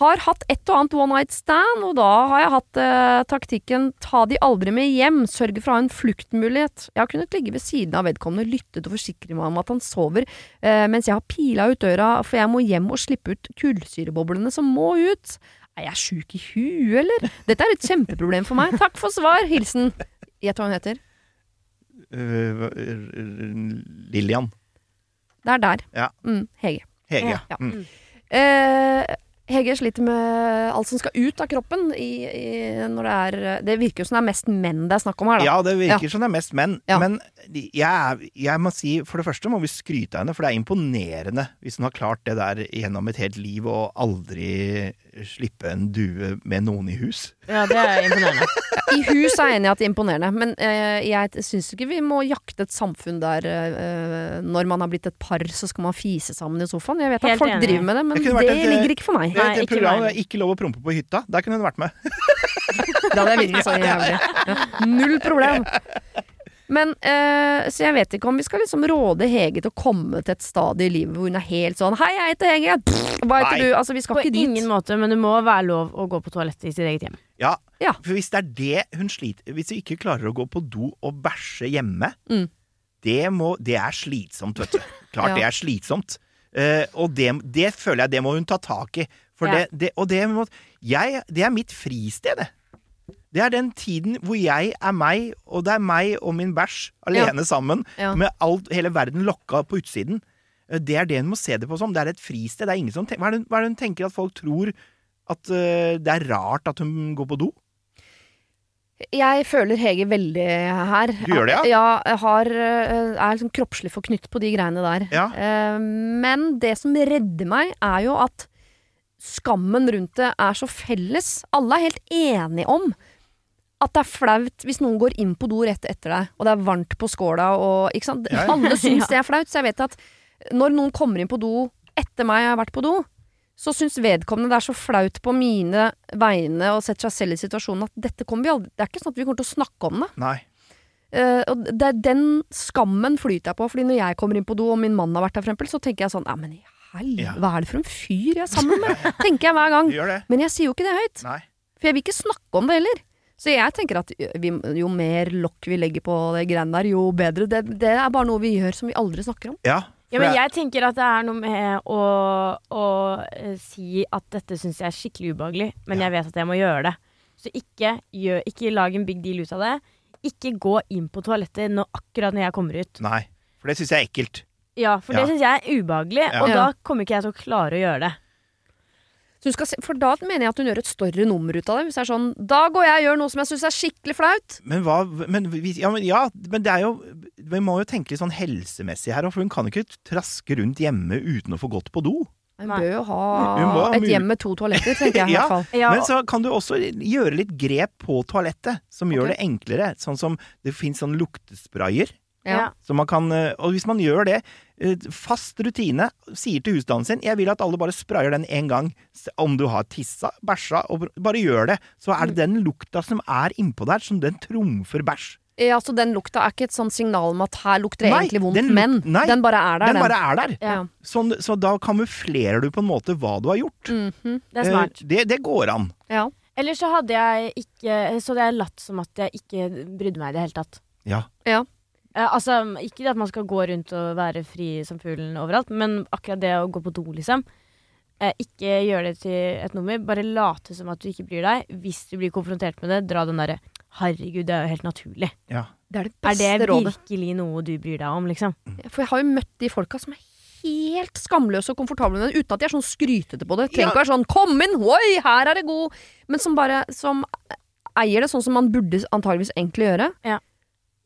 Har hatt et og annet one night stand, og da har jeg hatt eh, taktikken ta de aldri med hjem, sørge for å ha en fluktmulighet. Jeg har kunnet ligge ved siden av vedkommende, lyttet og forsikre meg om at han sover, eh, mens jeg har pila ut døra, for jeg må hjem og slippe ut kullsyreboblene som må ut. Er jeg sjuk i huet, eller? Dette er et kjempeproblem for meg. Takk for svar. Hilsen Gjett hva hun heter. Øh, Lillian. Det er der. Ja. Mm, Hege. Hege. Ja. Mm. Eh, Hege sliter med alt som skal ut av kroppen i, i, når det er Det virker jo som det er mest menn det er snakk om her, da. Ja, det virker som det er mest menn. Ja. Men jeg, jeg må si, for det første må vi skryte av henne, for det er imponerende hvis hun har klart det der gjennom et helt liv og aldri slippe en due med noen i hus. Ja, det er imponerende. I hus er jeg enig i at det er imponerende, men eh, jeg syns ikke vi må jakte et samfunn der eh, når man har blitt et par, så skal man fise sammen i sofaen. Jeg vet Helt at folk enig. driver med det, men Det det, et, ligger ikke for meg. Det Nei, et ikke program meg. det er ikke lov å prompe på hytta. Der kunne hun vært med. <laughs> Da hadde jeg virkelig så jævlig. Ja, null problem. <laughs> Men, eh, Så jeg vet ikke om vi skal liksom råde Hege til å komme til et stadie i livet hvor hun er helt sånn Hei, jeg heter Hege. Pff, Hva heter Nei. du? Altså, vi skal På ikke dit. ingen måte, men det må være lov å gå på toalettet i sitt eget hjem. Ja, Ja. for hvis det er det hun sliter Hvis hun ikke klarer å gå på do og bæsje hjemme, Mm. det, må, det er slitsomt, vet du. Klart Ja. det er slitsomt. Uh, og det, det føler jeg det må hun ta tak i. For Ja. det, det, og det, må, jeg, det er mitt fristed, det. Det er den tiden hvor jeg er meg, og det er meg og min bæsj alene sammen, Ja. med alt, hele verden lokka på utsiden. Eh, Det er det hun må se det på som. Det er et fristed. Det er ingen som tenker, hva, er det, hva er det hun tenker at folk tror? At uh, det er rart at hun går på do? Jeg føler Hege veldig her. Du gjør det, ja? Ja, jeg har, eh, er liksom kroppslig forknytt på de greiene der. Ja. Men det som redder meg, er jo at skammen rundt det er så felles. Alle er helt enige om at det er flaut hvis noen går inn på do rett etter deg, og det er varmt på skåla og ikke sant? Ja, ja. <laughs> Alle syns <laughs> det er flaut, så jeg vet at når noen kommer inn på do etter meg har vært på do, så syns vedkommende det er så flaut på mine vegne og setter seg selv i situasjonen at dette kommer vi aldri Det er ikke sånn at vi kommer til å snakke om det. Nei. Uh, og det er den skammen flyter jeg på, fordi når jeg kommer inn på do og min mann har vært der, for eksempel, så tenker jeg sånn Ja, men i helvete, Ja. hva er det for en fyr jeg er sammen med? Tenker jeg hver gang. <laughs> Gjør det. Men jeg sier jo ikke det høyt. Nei. For jeg vil ikke snakke om det heller. Så jeg tenker at vi, jo mer lokk vi legger på det greiene der, jo bedre. Det, det er bare noe vi gjør som vi aldri snakker om. Ja. Ja, men jeg tenker at det er noe med å, å eh, si at dette syns jeg er skikkelig ubehagelig, men jeg vet at jeg må gjøre det. Så ikke, gjør, ikke lag en big deal ut av det. Ikke gå inn på toalettet når, akkurat når jeg kommer ut. Nei. For det syns jeg er ekkelt. Ja, for Ja. det syns jeg er ubehagelig, Ja. og da kommer ikke jeg til å klare å gjøre det. Så hun skal se, for da mener jeg at hun gjør et større nummer ut av det. Hvis det er sånn Da går jeg og gjør noe som jeg syns er skikkelig flaut. Men hva men, vi, ja, men, ja, men det er jo Vi må jo tenke litt sånn helsemessig her, for hun kan jo ikke traske rundt hjemme uten å få gått på do. Hun Nei. bør jo ha Hun må ha et mul- hjem med to toaletter, tenker jeg i <laughs> Ja. hvert fall. Ja, Men så kan du også gjøre litt grep på toalettet, som gjør Ok. det enklere. Sånn som det fins sånn luktesprayer. Ja. Så man kan, eh, og hvis man gjør det, eh, fast rutine, sier til husstanden sin Jeg vil at alle bare sprayer den én gang. Om du har tissa, bæsja, og bare gjør det. Så er det den lukta som er innpå der, som den trumfer bæsj. Ja, så den lukta er ikke et sånt signal om at her lukter det Nei, egentlig vondt, den luk- men nei, den bare er der, Den bare er der. Ja. Sånn, så da kamuflerer du på en måte hva du har gjort. Mhm. det er smart. Eh, Det, det går an. ja. Ellers så hadde jeg ikke Så hadde jeg latt som at jeg ikke brydde meg i det hele tatt. Ja. Ja. Eh, altså, ikke det at man skal gå rundt og være fri som fuglen overalt, men akkurat det å gå på do, liksom. Eh, ikke gjør det til et nummer. Bare late som at du ikke bryr deg. Hvis du blir konfrontert med det, dra den derre 'herregud, det er jo helt naturlig'. ja. Det er det beste rådet. Er det det rådet. virkelig noe du bryr deg om, liksom? For jeg har jo møtt de folka som er helt skamløse og komfortable med den, uten at de er sånn skrytete på det. Trenger Ja. ikke være sånn 'kom inn, oi, her er det god', men som bare som eier det sånn som man burde antageligvis egentlig gjøre. Ja.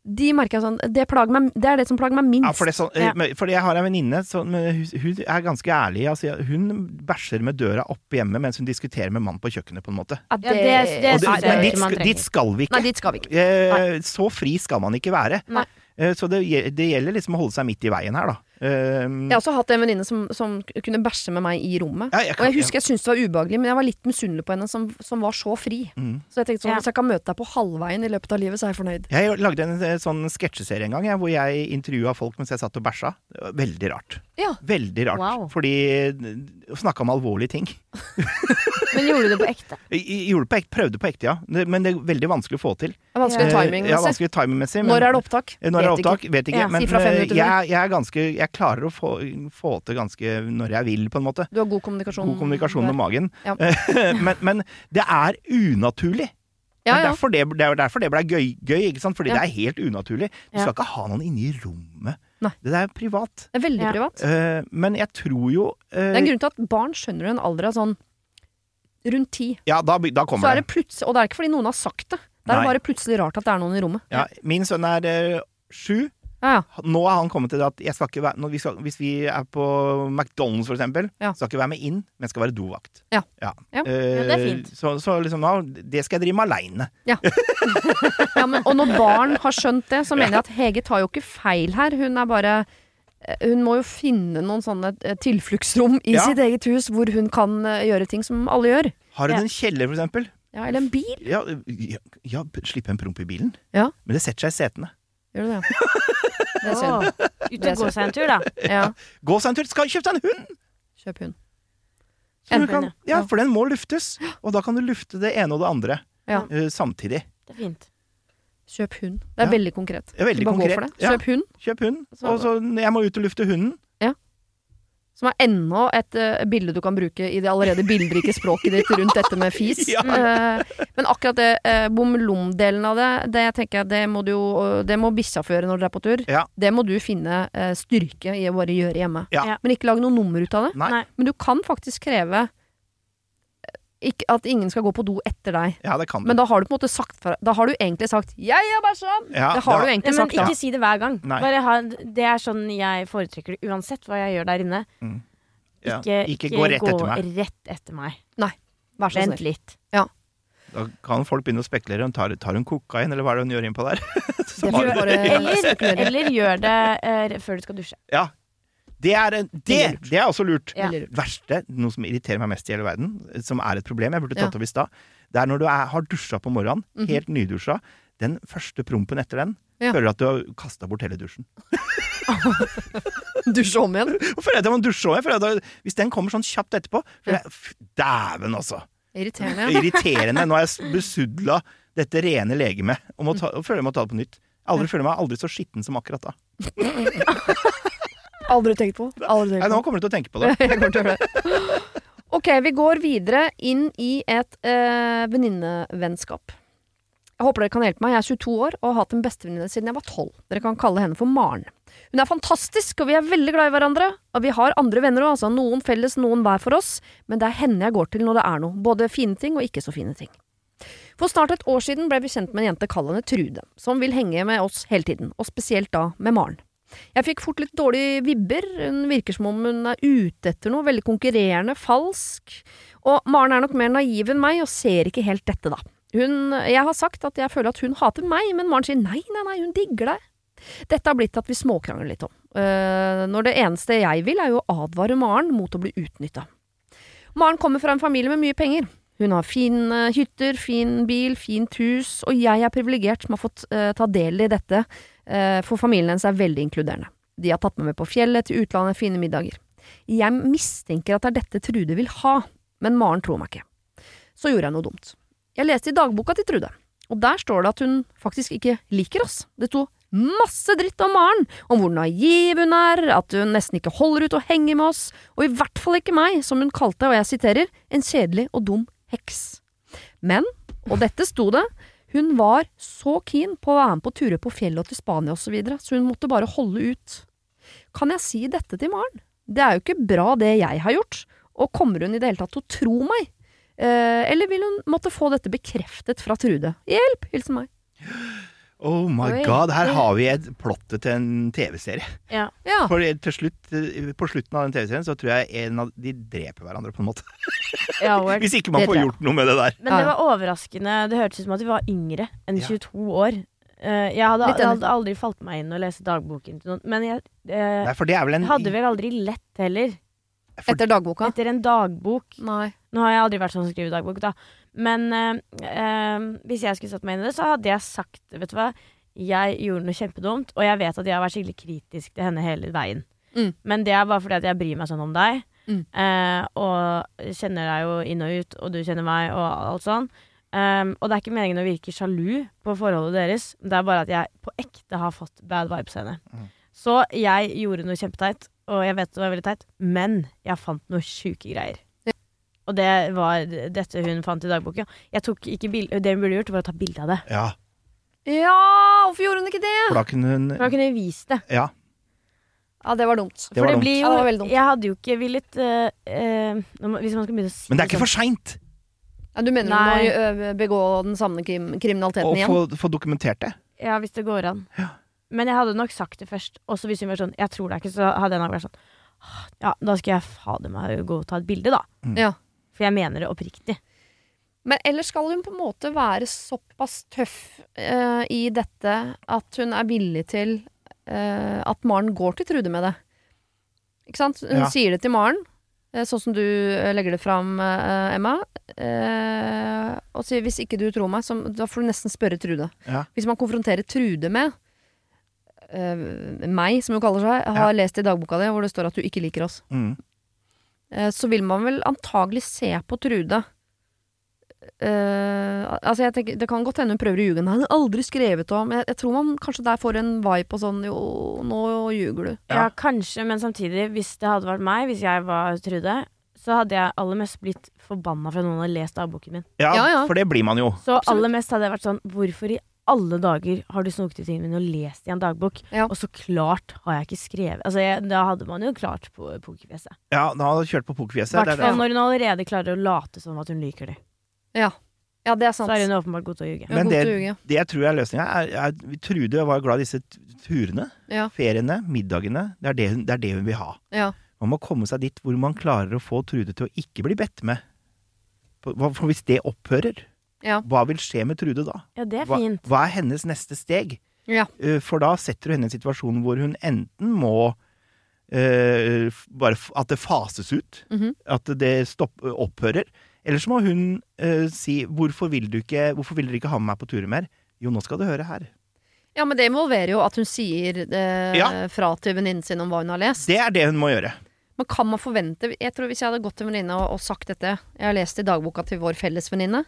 De merker jeg sånn Det, meg, det er det som plager meg minst. Ja, for det sånn, eh, Ja. fordi jeg har en venninne som hun, er ganske ærlig. Altså, hun bæsjer med døra opp hjemme mens hun diskuterer med mannen på kjøkkenet, på en måte. Ja, det- det det, det men dit, dit skal vi ikke. Nei, dit skal vi ikke. Eh, så fri skal man ikke være. Nei. Eh, så det, det gjelder liksom å holde seg midt i veien her, da. Eh, Jeg har også hatt en venninne som, som kunne bæsje med meg i rommet. Ja, jeg og jeg husker jeg syntes det var ubehagelig, men jeg var litt misunnelig på henne som, som var så fri. Mm. Så jeg tenkte sånn, Ja. hvis jeg kan møte deg på halvveien i løpet av livet, så er jeg fornøyd. Jeg lagde en eh, sånn sketsjeserie en gang jeg, hvor jeg intervjua folk mens jeg satt og bæsja. Veldig rart. Ja. Veldig rart. Wow. Fordi Snakka om alvorlige ting. <laughs> Men gjorde du det på ekte? Gjorde det på ekte, prøvde på ekte, ja. Men det er veldig vanskelig å få til. Vanskelig Eh, timing. Ja, Lasse. vanskelig timingmessig. Når er det opptak? Når vet er det opptak? Ikke. Vet ikke. Ja, men si fra fem eh, minutter jeg, jeg er ganske Jeg klarer å få, få til ganske når jeg vil, på en måte. Du har god kommunikasjon. God kommunikasjon med magen. Ja. <laughs> men, men det er unaturlig. Ja, ja. derfor det, det er derfor det ble gøy, gøy ikke sant? Fordi Ja. det er helt unaturlig. Du Ja. skal ikke ha noen inne i rommet. Nei. Det er privat. Det er veldig Ja. privat. Uh, men jeg tror jo uh, Det er en grunn til at barn skjønner en alder av sånn rundt ti. Ja, da, da Så kommer er det. det og det er ikke fordi noen har sagt det. Det er Nei. bare plutselig rart at det er noen i rommet. Ja, min sønn er eh, sju. Ja, ja. Nå er han kommet til at jeg skal ikke være, vi skal, hvis vi er på McDonald's for eksempel, Ja. skal ikke være med inn, men skal være dovakt. Ja. Ja. Ja. Eh, Ja, det er fint. Så, så liksom det skal jeg drive med aleine. <laughs> Ja, men, og når barn har skjønt det, så mener jeg at Hege tar jo ikke feil her. Hun er bare eh, Hun må jo finne noen sånne eh, tilfluktsrom i Ja. sitt eget hus hvor hun kan eh, gjøre ting som alle gjør. Har hun Ja. en kjeller, for eksempel? Ja, eller en bil. Ja, ja, ja, slippe en promp i bilen. Ja. Men det setter seg i setene. Gjør det det? <laughs> Det er synd. Ut og gå seg en tur, da. <laughs> Ja, Gå seg en tur! Skal kjøpe deg en hund! kjøp hund. En hund, ja, ja. for den må luftes. Og da kan du lufte det ene og det andre Ja. uh, samtidig. Det er fint. Kjøp hund. Det er Ja. veldig konkret. Er veldig Bare gå for det. Ja. Kjøp hund. Kjøp hund. Og så jeg må ut og lufte hunden. Som er enda et uh, bilde du kan bruke i det allerede bilderike <laughs> språket ditt rundt dette med fis. Ja. Uh, men akkurat det uh, bom-lom-delen av det, det jeg tenker jeg, det må du Det må bikkja få gjøre når dere er på tur. Ja. Det må du finne styrke i å bare gjøre hjemme. Ja. Men ikke lage noe nummer ut av det. Nei. Men du kan faktisk kreve ikke, at ingen skal gå på do etter deg. Ja, det kan du. Men da har du på en måte sagt fra Da har du egentlig sagt 'jeg har bæsja'! Ja, det har det, du egentlig ja, men sagt da. ikke si det hver gang. Nei. Bare ha, det er sånn jeg foretrekker det uansett hva jeg gjør der inne. Mm. Ja. Ikke, Ikke gå rett etter meg. rett etter meg. Vær så Vent litt. litt. Da kan folk begynne å spekulere. Tar, tar hun kokain, eller hva er det hun gjør innpå der? Så <laughs> Det bare- Eller, eller gjør det uh, før du skal dusje. Ja. Det er, en- det, det er også lurt. Ja. Verste, noe som irriterer meg mest i hele verden, som er et problem, jeg burde Ja. tatt opp i stad, det er når du er, har dusja på morgenen, Mhm. helt nydusja, den første prompen etter den, Ja. føler at du har kasta bort hele dusjen. <laughs> <laughs> Dusje om igjen? Føler at jeg må dusje òg? Hvis den kommer sånn kjapt etterpå føler jeg- Dæven, altså! Irriterende. <laughs> Irriterende. Nå har jeg besudla dette rene legemet og, må ta, og føler jeg må ta det på nytt. Jeg aldri føler meg aldri så skitten som akkurat da. Aldri tenkt på. Aldri tenkt på. Nei, nå kommer du til å tenke på det. <laughs> Jeg kommer til å gjøre <laughs> det. Ok, vi går videre inn i et eh, venninnevennskap. Jeg håper dere kan hjelpe meg. Jeg er 22 år og har hatt en bestevenninne siden jeg var 12. Dere kan kalle henne for Maren. Hun er fantastisk, og vi er veldig glad i hverandre. Og vi har andre venner òg, altså. Noen felles, noen hver for oss. Men det er henne jeg går til når det er noe. Både fine ting og ikke så fine ting. For snart et år siden ble vi kjent med en jente, kall henne Trude, som vil henge med oss hele tiden, og spesielt da med Maren. Jeg fikk fort litt dårlige vibber, hun virker som om hun er ute etter noe, veldig konkurrerende, falsk, og Maren er nok mer naiv enn meg og ser ikke helt dette, da. Hun, jeg har sagt at jeg føler at hun hater meg, men Maren sier nei, nei, nei, hun digger deg. Dette har blitt at vi småkrangler litt om, Uh, når det eneste jeg vil er jo å advare Maren mot å bli utnytta. Maren kommer fra en familie med mye penger. Hun har fine hytter, fin bil, fint hus, og jeg er privilegert som har fått uh, ta del i dette, eh, for familien hennes er veldig inkluderende. De har tatt meg med på fjellet, til utlandet, fine middager. Jeg mistenker at det er dette Trude vil ha, men Maren tror meg ikke. Så gjorde jeg noe dumt. Jeg leste i dagboka til Trude, og der står det at hun faktisk ikke liker oss. Det sto masse dritt om Maren, om hvor naiv hun er, at hun nesten ikke holder ut å henge med oss, og i hvert fall ikke meg, som hun kalte, og jeg siterer, en kjedelig og dum heks. Men, og dette sto det, hun var så keen på å være med på turer på fjellet og til Spania og så videre, så hun måtte bare holde ut. Kan jeg si dette til Maren? Det er jo ikke bra det jeg har gjort, og kommer hun i det hele tatt til å tro meg? Eh, eller vil hun måtte få dette bekreftet fra Trude? Hjelp! Hilsen meg. <gasps> Oh my Oi. god, her har vi et plottet til en TV-serie. Ja. Ja. For til slutt, eh, På slutten av den TV-serien så tror jeg en av de dreper hverandre, på en måte. Ja, <laughs> Hvis ikke man Det får gjort noe med det der. Men det var overraskende. Det hørtes ut som at vi var yngre enn Ja. 22 år. Eh, jeg hadde, hadde aldri falt meg inn å lese dagboken til noen. Men jeg eh, Nei, for det er vel en hadde vel aldri lett heller. for, Etter dagboka? Etter en dagbok. Nei. Nå har jeg aldri vært sånn som skriver dagbok, da. Men eh, eh, hvis jeg skulle satt meg inn i det, så hadde jeg sagt Vet du hva, jeg gjorde noe kjempedumt, og jeg vet at jeg har vært skikkelig kritisk til henne hele veien. Mm. Men det er bare fordi at jeg bryr meg sånn om deg, Mm. eh, og kjenner deg jo inn og ut, og du kjenner meg, og alt sånn. Um, og det er ikke meningen å virke sjalu på forholdet deres, det er bare at jeg på ekte har fått bad vibes av henne. Mm. Så jeg gjorde noe kjempeteit, og jeg vet det var veldig teit, men jeg fant noe sjuke greier. Og det var dette hun fant i dagboka. Jeg tok ikke bil Det hun burde gjort, var å ta bilde av det. Ja, Ja, hvorfor gjorde hun ikke det? for da kunne hun For da kunne hun vist det. Ja. Ja, det var dumt. Det var det dumt. blir Ja, jo det var veldig dumt. Jeg hadde jo ikke villet uh, uh, Hvis man skal begynne å si Men det er ikke for seint Ja, du mener Nei. du må begå den samme krim kriminaliteten igjen? få, få dokumentert det. Ja, hvis det går an. Ja. Men jeg hadde nok sagt det først. Også hvis hun var sånn 'Jeg tror det er ikke', så hadde jeg nok vært sånn Ja, da skal jeg fader meg gå og ta et bilde, da. Mm. Ja. For jeg mener det oppriktig. Men ellers skal hun på en måte være såpass tøff uh, i dette at hun er villig til uh, at Maren går til Trude med det. Ikke sant? Hun Ja. sier det til Maren, eh, sånn som du legger det fram, Emma. Uh, og sier 'hvis ikke du tror meg', så, da får du nesten spørre Trude. Ja. Hvis man konfronterer Trude med eh, meg, som hun kaller seg, har lest i dagboka di hvor det står at du ikke liker oss, Mm. Eh, så vil man vel antagelig se på Trude Uh, altså jeg tenker, Det kan godt hende hun prøver å ljuge. Hun har aldri skrevet om jeg, jeg tror man kanskje der får en vibe på sånn Jo, nå ljuger du. Ja. kanskje, men samtidig, hvis det hadde vært meg, hvis jeg var Trude, så hadde jeg aller mest blitt forbanna for at noen hadde lest dagboken min. Ja, Ja, ja. for det blir man jo. Så aller mest hadde jeg vært sånn Hvorfor i alle dager har du snoket i timen og lest i en dagbok? Ja. Og så klart har jeg ikke skrevet Altså, jeg, Da hadde man jo klart på pokerfjeset. Ja, da hadde du kjørt på I pokerfjeset. hvert er fall når hun allerede klarer å late som at hun liker det. Ja. ja, det er sant. Så er hun åpenbart god til å ljuge. Men det, det jeg tror er løsninga, er, er Trude var glad i disse turene. Ja. Feriene, middagene. Det er det, hun, det er det hun vil ha. Ja. Man må komme seg dit hvor man klarer å få Trude til å ikke bli bedt med. For for hvis det opphører, Ja. hva vil skje med Trude da? Ja, det er Hva, fint. hva er hennes neste steg? Ja. Eh, For da setter du henne i en situasjon hvor hun enten må uh, bare f- At det fases ut. Mhm. At det stopp, opphører. Eller så må hun uh, si hvorfor vil, du ikke, 'Hvorfor vil dere ikke ha med meg på turer mer?' Jo, nå skal du høre her. Ja, men det involverer jo at hun sier uh, Ja. fra til venninnen sin om hva hun har lest. Det er det hun må gjøre. Men kan man forvente Jeg tror Hvis jeg hadde gått til en venninne og, og sagt dette Jeg har lest i dagboka til vår felles venninne.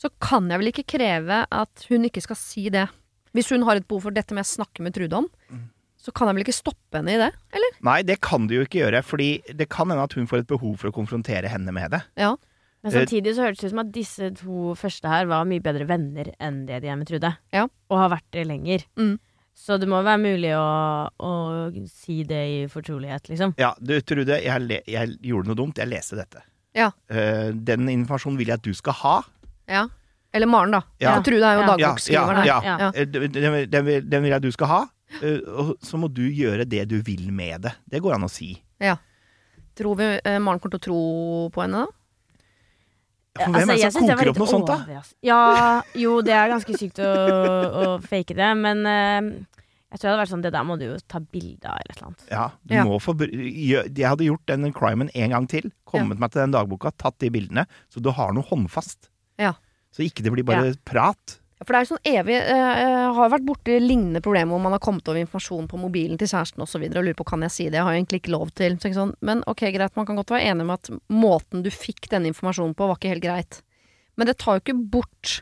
Så kan jeg vel ikke kreve at hun ikke skal si det. Hvis hun har et behov for dette med å snakke med Trude om, Mm. så kan jeg vel ikke stoppe henne i det? Eller? Nei, det kan du jo ikke gjøre, fordi det kan hende at hun får et behov for å konfrontere henne med det. Ja. Men Eh, samtidig så hørtes det ut som at disse to første her var mye bedre venner enn det de er med Trude. Ja. Og har vært det lenger. Mm. Så det må være mulig å, å si det i fortrolighet, liksom. Ja, du Trude, jeg, le, jeg gjorde noe dumt. Jeg leste dette. Ja. Uh, den informasjonen vil jeg at du skal ha. Ja. Eller Maren, da. Ja. tror Trude er jo Ja. dagboksskriveren her. ja, Ja. ja. Eh, Den, den, den, vil- den vil jeg du skal ha. eh, og så må du gjøre det du vil med det. Det går an å si. Tror vi eh, Maren kommer til å tro på henne, da? For hvem er det Altså, som koker opp noe sånt, da? Ja, jo, det er ganske sykt å, å fake det, men uh, jeg tror det hadde vært sånn Det der må du jo ta bilde av, eller et eller annet. Ja, du Ja. må få Jeg hadde gjort den crimen en gang til. Kommet meg til den dagboka, tatt de bildene. Så du har noe håndfast. Ja. Så ikke det blir bare prat. For det er jo sånn evig eh, Jeg har vært borti lignende problemer hvor man har kommet over informasjon på mobilen til kjæresten osv. Og, så videre, og lurer på kan jeg si det. Jeg har jo egentlig ikke lov til. Så ikke sånn, men ok, greit, man kan godt være enig med at måten du fikk denne informasjonen på, var ikke helt greit. Men det tar jo ikke bort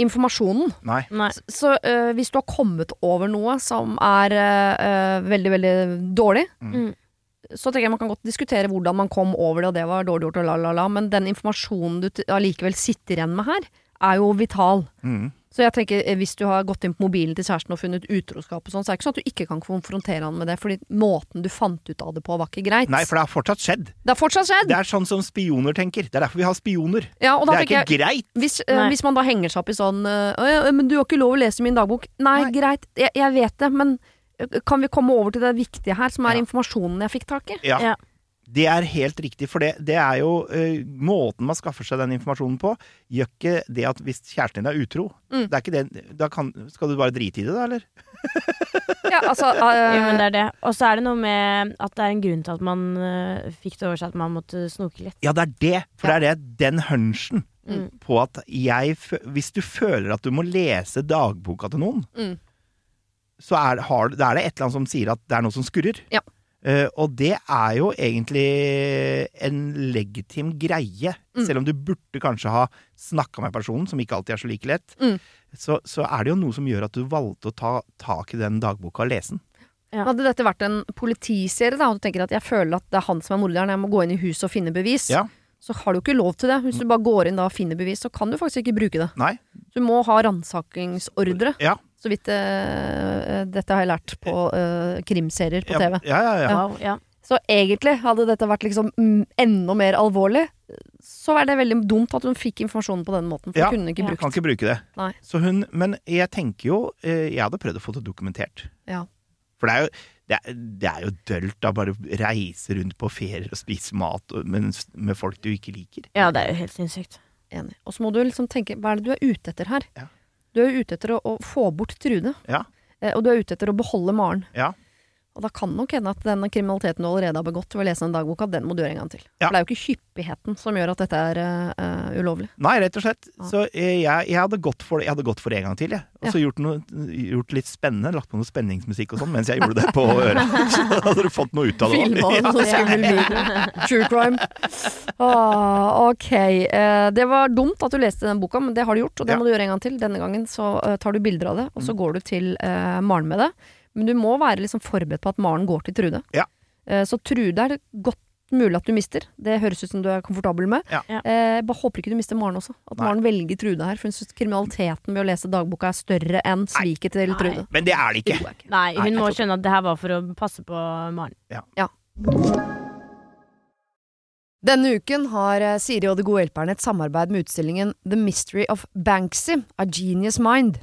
informasjonen. Nei. Nei. Så, så uh, hvis du har kommet over noe som er eh, eh, veldig, veldig dårlig, Mm. Så tenker jeg man kan godt diskutere hvordan man kom over det, og det var dårlig gjort, og la, la, la. Men den informasjonen du allikevel sitter igjen med her, er jo vital. Mm. Så jeg tenker, eh, hvis du har gått inn på mobilen til kjæresten og funnet utroskap og sånn, så er det ikke sånn at du ikke kan konfrontere han med det, fordi måten du fant ut av det på, var ikke greit. Nei, for det har fortsatt skjedd. Det har fortsatt skjedd! Det er sånn som spioner tenker. Det er derfor vi har spioner. Ja, og da Det er ikke jeg, greit. hvis, uh, hvis man da henger seg opp i sånn uh, «Å ja, Men du har ikke lov å lese min dagbok. Nei, Nei. greit, jeg, jeg vet det, men kan vi komme over til det viktige her, som er Ja. informasjonen jeg fikk tak i? Ja. Ja. Det er helt riktig, for det, det er jo uh, måten man skaffer seg den informasjonen på. Gjør ikke det at hvis kjæresten din er utro Mm. det er ikke det, da kan, Skal du bare drite i det, da, eller? Ja, altså <laughs> uh, Jo, men det er det. Og så er det noe med at det er en grunn til at man uh, fikk det over seg at man måtte snoke litt. Ja, det er det. For det er det, den hunchen Mm. på at jeg Hvis du føler at du må lese dagboka til noen, Mm. Så er, har, det, er det et eller annet som sier at det er noe som skurrer. Ja. Uh, og det er jo egentlig en legitim greie. Mm. Selv om du burde kanskje ha snakka med personen, som ikke alltid er så like lett, Mm. så, så er det jo noe som gjør at du valgte å ta tak i den dagboka og lese den. Ja. Hadde dette vært en politiserie, da, og du tenker at jeg føler at det er han som er morderen, jeg må gå inn i huset og finne bevis, Ja. så har du ikke lov til det. Hvis du bare går inn da og finner bevis, så kan du faktisk ikke bruke det. Nei? Du må ha ransakingsordre. Ja. Så vidt uh, dette har jeg lært på uh, krimserier på TV. ja, ja, ja. Wow, ja. Så egentlig, hadde dette vært liksom mm, enda mer alvorlig, så er det veldig dumt at hun fikk informasjonen på den måten. For Ja. hun kunne ikke brukt Ja. Kan ikke bruke det. Nei. Så hun, men jeg tenker jo Jeg hadde prøvd å få det dokumentert. Ja. For det er jo, det er, det er jo dølt da bare reise rundt på ferier og spise mat med, med folk du ikke liker. ja, det er jo helt sinnssykt. Enig. Og så må du liksom tenke, hva er det du er ute etter her? Ja. Du er jo ute etter å, å få bort Trude. Ja. Eh, og du er ute etter å beholde Maren. Ja. Og da kan nok hende at den kriminaliteten du allerede har begått ved å lese den dagboka, den må du gjøre en gang til. Ja. For det er jo ikke hyppigheten som gjør at dette er eh, ulovlig. Nei, rett og slett. Ja. Så eh, jeg, jeg, hadde gått for, det en gang til, jeg. Og så gjort, gjort litt spennende. Lagt på noe spenningsmusikk og sånn mens jeg gjorde det på øret. <laughs> Så hadde du fått noe ut av det Filma sånn skummel video. True crime. Ah, ok. Eh, det var dumt at du leste den boka, men det har du gjort, og det Ja. må du gjøre en gang til. Denne gangen så uh, tar du bilder av det, og så går du til Maren med det. Men du må være liksom forberedt på at Maren går til Trude. Ja. Eh, så Trude er det godt mulig at du mister. Det høres ut som du er komfortabel med. Ja. Ja. Eh, bare håper ikke du mister Maren også. At Nei. Maren velger Trude her. For hun syns kriminaliteten ved å lese dagboka er større enn sviket til Trude. Men det er det ikke. Nei, Nei, hun Nei, må tror- skjønne at det her var for å passe på Maren. Denne uken har eh, Siri og De gode hjelperne et samarbeid med utstillingen The Mystery of Banksy, A Genius Mind.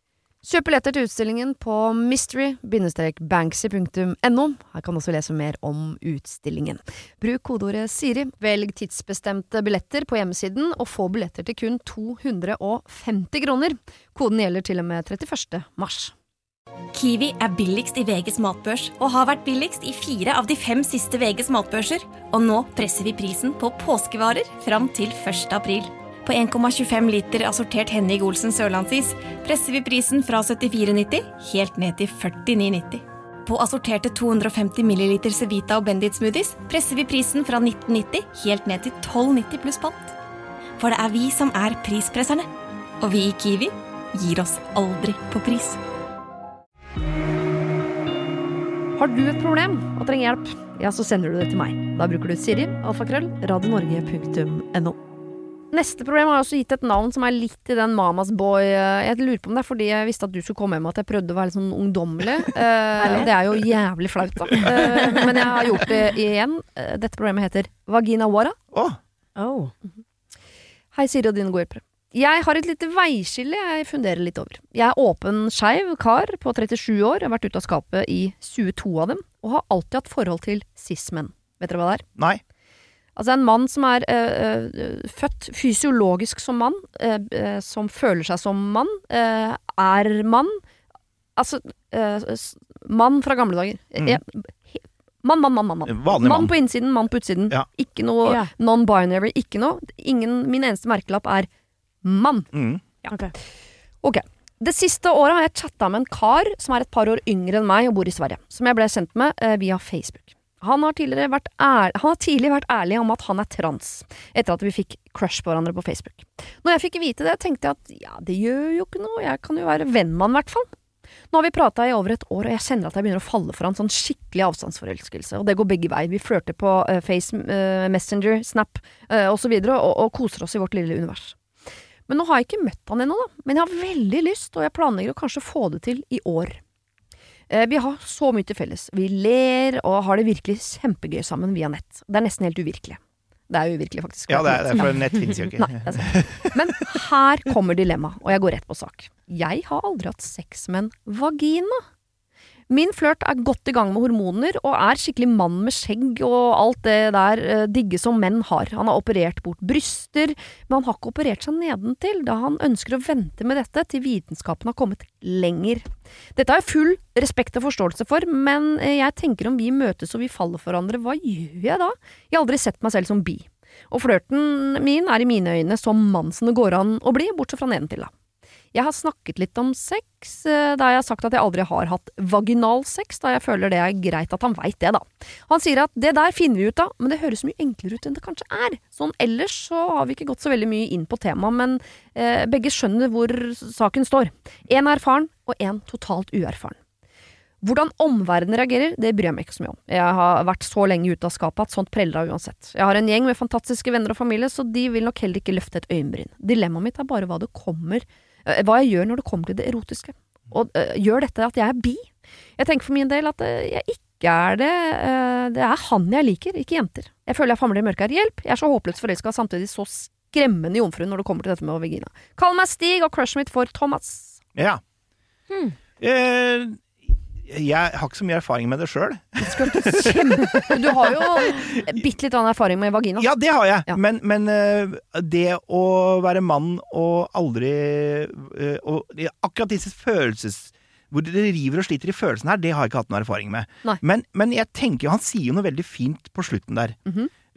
Kjøp billetter til utstillingen på mystery-banksy.no. Her kan du også lese mer om utstillingen. Bruk kodeordet Siri, velg tidsbestemte billetter på hjemmesiden, og få billetter til kun 250 kroner. Koden gjelder til og med 31. mars. Kiwi er billigst i VGs matbørs, og har vært billigst i fire av de fem siste VGs matbørser. Og nå presser vi prisen på påskevarer fram til 1. april. På 1,25 liter assortert Henning Olsen sørlandsis presser vi prisen fra 74,90 helt ned til 49,90. På assorterte 250 ml Cevita og Bendit smoothies presser vi prisen fra 1990 helt ned til 12,90 pluss pant. For det er vi som er prispresserne. Og vi i Kiwi gir oss aldri på pris. Har du et problem og trenger hjelp, ja, så sender du det til meg. Da bruker du Siri, alfakrøll, radionorge.no. Neste problem har jeg også gitt et navn som er litt i den Mamas Boy eh, Jeg lurer på om det er fordi jeg visste at du skulle komme hjem at jeg prøvde å være litt sånn ungdommelig. <laughs> Uh, det er jo jævlig flaut, da. Uh, men jeg har gjort det igjen. Uh, dette problemet heter Vagina Wara. Oh. Oh. Hei, Siri og dine gode hjelpere. Jeg har et lite veiskille jeg funderer litt over. Jeg er åpen, skeiv kar på 37 år, jeg har vært ute av skapet i 22 av dem, og har alltid hatt forhold til cis-menn. Vet dere hva det er? Nei. Altså en mann som er øh, øh, født fysiologisk som mann, øh, som føler seg som mann, er mann. Altså mann fra gamle dager. Mm. Mann, mann, mann. mann, mann. Vanlig mann. mann på innsiden, mann på utsiden. Ja. Ikke noe Ja. non-binary. Ikke noe. Ingen, min eneste merkelapp er mann. Mm. Okay. Ok. Det siste året har jeg chatta med en kar som er et par år yngre enn meg og bor i Sverige, som jeg ble sendt med via Facebook. Han har, vært ærlig, han har tidligere vært ærlig om at han er trans, etter at vi fikk crush på hverandre på Facebook. Når jeg fikk vite det, tenkte jeg at ja, det gjør jo ikke noe, jeg kan jo være venn med han i hvert fall. Nå har vi prata i over et år, og jeg kjenner at jeg begynner å falle for han sånn skikkelig avstandsforelskelse, og det går begge veier. Vi flørter på uh, Face, uh, Messenger, Snap uh, osv., og, og, og koser oss i vårt lille univers. Men nå har jeg ikke møtt han ennå, da. Men jeg har veldig lyst, og jeg planlegger å kanskje få det til i år. Eh, Vi har så mye til felles. Vi ler og har det virkelig kjempegøy sammen via nett. Det er nesten helt uvirkelig. Det er uvirkelig, faktisk. Ja, det er, det er for nett finnes jo ikke. Nei. Men her kommer dilemmaet, og jeg går rett på sak. Jeg har aldri hatt sex med en vagina. Min flørt er godt i gang med hormoner, og er skikkelig mann med skjegg og alt det der eh, digge som menn har. Han har operert bort bryster, men han har ikke operert seg nedentil, da han ønsker å vente med dette til vitenskapen har kommet lenger. Dette har jeg full respekt og forståelse for, men eh, jeg tenker om vi møtes og vi faller for hverandre, hva gjør jeg da? Jeg har aldri sett meg selv som bi. Og flørten min er i mine øyne så mann som det går an å bli, bortsett fra nedentil, da. Jeg har snakket litt om sex, eh, da jeg har sagt at jeg aldri har hatt vaginal sex, da jeg føler det er greit at han veit det, da. Han sier at det der finner vi ut av, men det høres mye enklere ut enn det kanskje er. Sånn ellers så har vi ikke gått så veldig mye inn på temaet, men eh, begge skjønner hvor saken står. Én er erfaren, og én totalt uerfaren. Hvordan omverdenen reagerer, det bryr jeg meg ikke så mye om. Jeg har vært så lenge ute av skapet at sånt preller av uansett. Jeg har en gjeng med fantastiske venner og familie, så de vil nok heller ikke løfte et øyenbryn. Dilemmaet mitt er bare hva det kommer Hva jeg gjør når det kommer til det erotiske. Og uh, gjør dette at jeg er bi? Jeg tenker for min del at uh, jeg ikke er det. Uh, det er han jeg liker, ikke jenter. Jeg føler jeg famler i mørket her. Hjelp! Jeg er så håpløst forelska, samtidig så skremmende jomfru når det kommer til dette med vagina. Kall meg Stig, og crushet mitt for Thomas. Ja. Eh, jeg har ikke så mye erfaring med det sjøl. Du har jo bitte litt erfaring med vagina. Ja, det har jeg. Ja. Men, men eh, det å være mann og aldri eh, og, Akkurat disse følelses... hvor det river og sliter i følelsene her, det har jeg ikke hatt noe erfaring med. Men, men jeg tenker jo, han sier jo noe veldig fint på slutten der.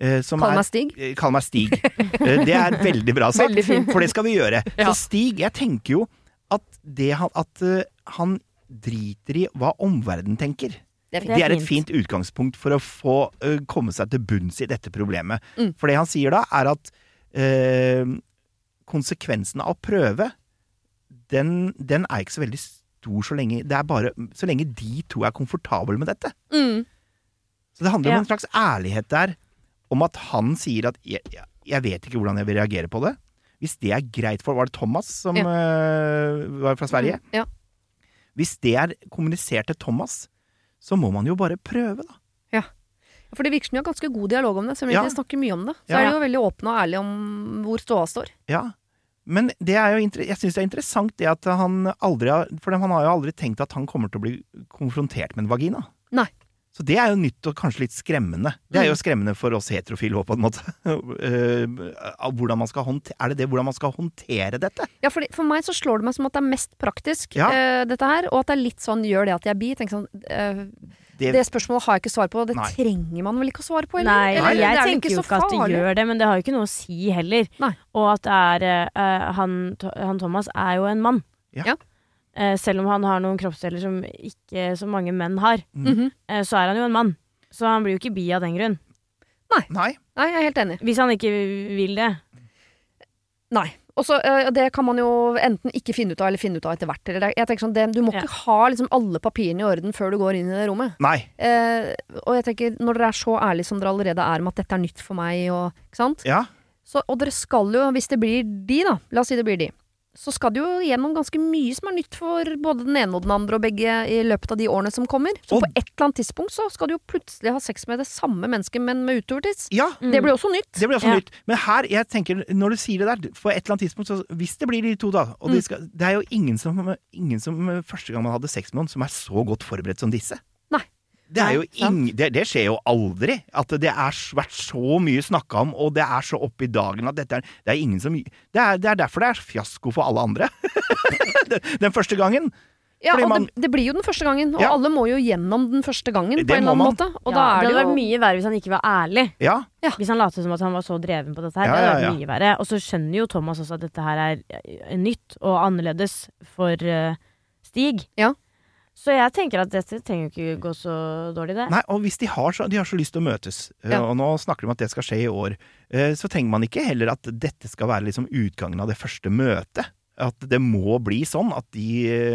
Eh, som Kall er- meg Stig. eh, Kall meg Stig. Det er veldig bra sagt, Veldig for det skal vi gjøre. <laughs> Ja. Så Stig, jeg tenker jo at, det, han- at han driter i hva omverdenen tenker. Det er. Det et fint utgangspunkt for å få uh, komme seg til bunns i dette problemet. Mm. For det han sier da, er at uh, konsekvensen av prøve, den, den er ikke så veldig stor så lenge det er bare Så lenge de to er komfortable med dette. Mm. Så det handler om en slags ærlighet der, om at han sier at jeg, jeg, vet ikke hvordan jeg vil reagere på det. Hvis det er greit for Var det Thomas som Ja. uh, var fra Sverige? Ja. Hvis det er kommunisert til Thomas, så må man jo bare prøve, da. Ja. For det virker som de har ganske god dialog om det, selv om de Ja. ikke snakker mye om det. Så Ja. er de jo veldig åpne og ærlige om hvor ståa står. Ja. Men det er jo, jeg syns det er interessant det at han aldri har For han har jo aldri tenkt at han kommer til å bli konfrontert med en vagina. Nei. Så det er jo nytt og kanskje litt skremmende. Det er jo Mm. skremmende for oss heterofile òg, på en måte. <laughs> Eh, hvordan man skal håndtere, er det det hvordan man skal håndtere dette? Ja, for, For meg så slår det meg som at det er mest praktisk, Ja. uh, dette her. Og at det er litt sånn gjør det at jeg er bi. Tenk sånn, uh, Det- det, spørsmålet har jeg ikke svar på. og Det Nei. trenger man vel ikke å svare på? Eller? Nei, eller, jeg er tenker jo ikke at det gjør det, men det har jo ikke noe å si heller. Nei. Og at det er uh, han, han Thomas er jo en mann. Ja. Ja. Eh, selv om han har noen kroppsdeler som ikke så mange menn har, Mhm. eh, så er han jo en mann. Så han blir jo ikke bi av den grunn. Nei. Nei, jeg er helt enig. Hvis han ikke vil det. Nei. Og så, eh, det kan man jo enten ikke finne ut av, eller finne ut av etter hvert. Eller det- jeg tenker sånn, det, du må Ja. ikke ha liksom alle papirene i orden før du går inn i det rommet. Nei. Eh, og jeg tenker, når dere er så ærlige som dere allerede er om at dette er nytt for meg, og, ikke sant? Ja. Så, og dere skal jo, hvis det blir de, da, la oss si det blir de, så skal det jo gjennom ganske mye som er nytt for både den ene og den andre og begge i løpet av de årene som kommer. Så Og- på et eller annet tidspunkt så skal du jo plutselig ha sex med det samme mennesket, men med utovertids. Ja. Det blir også nytt. Det blir også Ja. nytt. Men her, jeg tenker, når du sier det der, for et eller annet tidspunkt, så hvis det blir de to, da og Mm. de skal, Det er jo ingen som, ingen som første gang man hadde sex med noen, som er så godt forberedt som disse. Det, er jo ing, det, det skjer jo aldri. At det har vært så mye snakka om, og det er så oppe i dagen at dette er Det er ingen som Det er, det er derfor det er fiasko for alle andre. <laughs> den, første gangen. Ja, Fordi og man- det, det blir jo den første gangen, og Ja. alle må jo gjennom den første gangen Det på en eller annen man. måte. Og Ja, da er det det hadde jo vært mye verre hvis han ikke var ærlig. Ja. Hvis han lot som at han var så dreven på dette her. Ja, det hadde ja, vært mye verre. Og så skjønner jo Thomas også at dette her er eh, nytt og annerledes for uh, Stig. Ja. Så jeg tenker at dette trenger jo ikke gå så dårlig, det. Nei, og hvis de har så, de har så lyst til å møtes, eh, Ja. og nå snakker de om at det skal skje i år, eh, så trenger man ikke heller at dette skal være liksom utgangen av det første møtet. At det må bli sånn at de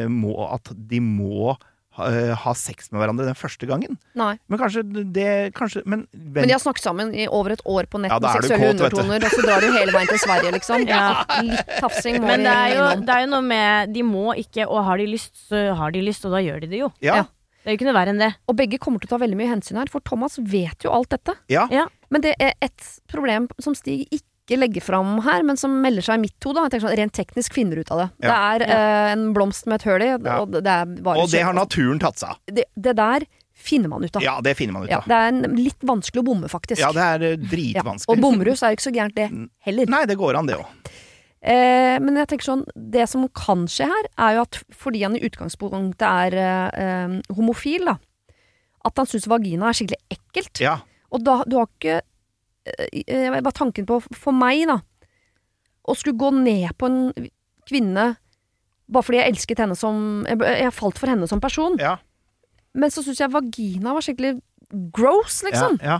eh, må, at de må ha, eh, ha sex med hverandre den første gangen. Nei. Men kanskje det kanskje, men, Men de har snakket sammen i over et år på nett Ja, med seksuelle kåt, undertoner, og så drar du hele veien til Sverige, liksom. <laughs> Ja. Litt tafsing må Men det er, jo, innom. det er jo noe med De må ikke, og har de lyst, så har de lyst, og da gjør de det jo. ja, Ja. Det er jo ikke noe verre enn det. Og begge kommer til å ta veldig mye hensyn her, for Thomas vet jo alt dette. ja, Ja. Men det er et problem som Stig ikke legger fram her, men som melder seg i mitt hode. Sånn, Rent teknisk finner ut av det. Ja. Det er eh, en blomst med et høl i, og det er bare Og det har naturen tatt seg av. det, det der finner man ut av. Ja, det finner man ut Ja, det er en, litt vanskelig å bomme, faktisk. Ja, det er eh, Ja. dritvanskelig. Og bomrus er ikke så gærent det heller. Nei, det går an, det òg. Eh, men jeg tenker sånn, det som kan skje her, er jo at fordi han i utgangspunktet er eh, homofil, da, at han syns vagina er skikkelig ekkelt. Ja. Og da, du har ikke Bare tanken på, for meg, da, å skulle gå ned på en kvinne bare fordi jeg elsket henne som Jeg, jeg falt for henne som person. Ja. Men så syns jeg vagina var skikkelig gross, liksom. Ja, ja.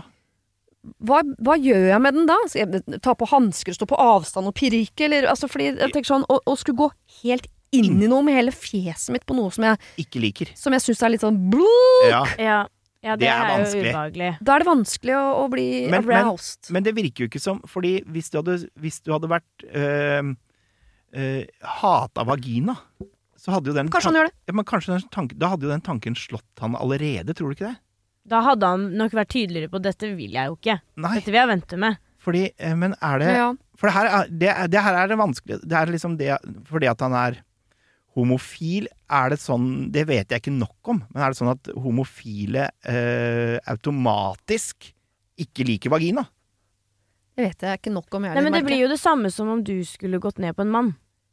Hva, hva gjør jeg med den da? Skal jeg ta på hansker stå på avstand og pirke? Eller, altså, fordi jeg tenker sånn, å, å skulle gå helt inn i noe med hele fjeset mitt på noe som jeg, Ikke liker. som jeg syns er litt sånn bluk. Ja. Ja, ja det, Det er er, vanskelig. jo ubehagelig. Da er det vanskelig å, å bli Men- men- aroused. Men det virker jo ikke som Fordi hvis du hadde, hvis du hadde vært øh, øh, hata vagina, så hadde jo den Kanskje han gjør det. Ja, men kanskje den tanken, Da hadde jo den tanken slått han allerede, tror du ikke det? Da hadde han nok vært tydeligere på dette vil jeg jo ikke. Nei, Dette vil jeg vente med. fordi eh, Men er det Ja. For det her er det, det her er det vanskelig Det er liksom det Fordi at han er homofil, er det sånn Det vet jeg ikke nok om, men er det sånn at homofile eh, automatisk ikke liker vagina? Det vet jeg ikke nok om. Jeg, Nei, men det merker. blir jo det samme som om du skulle gått ned på en mann.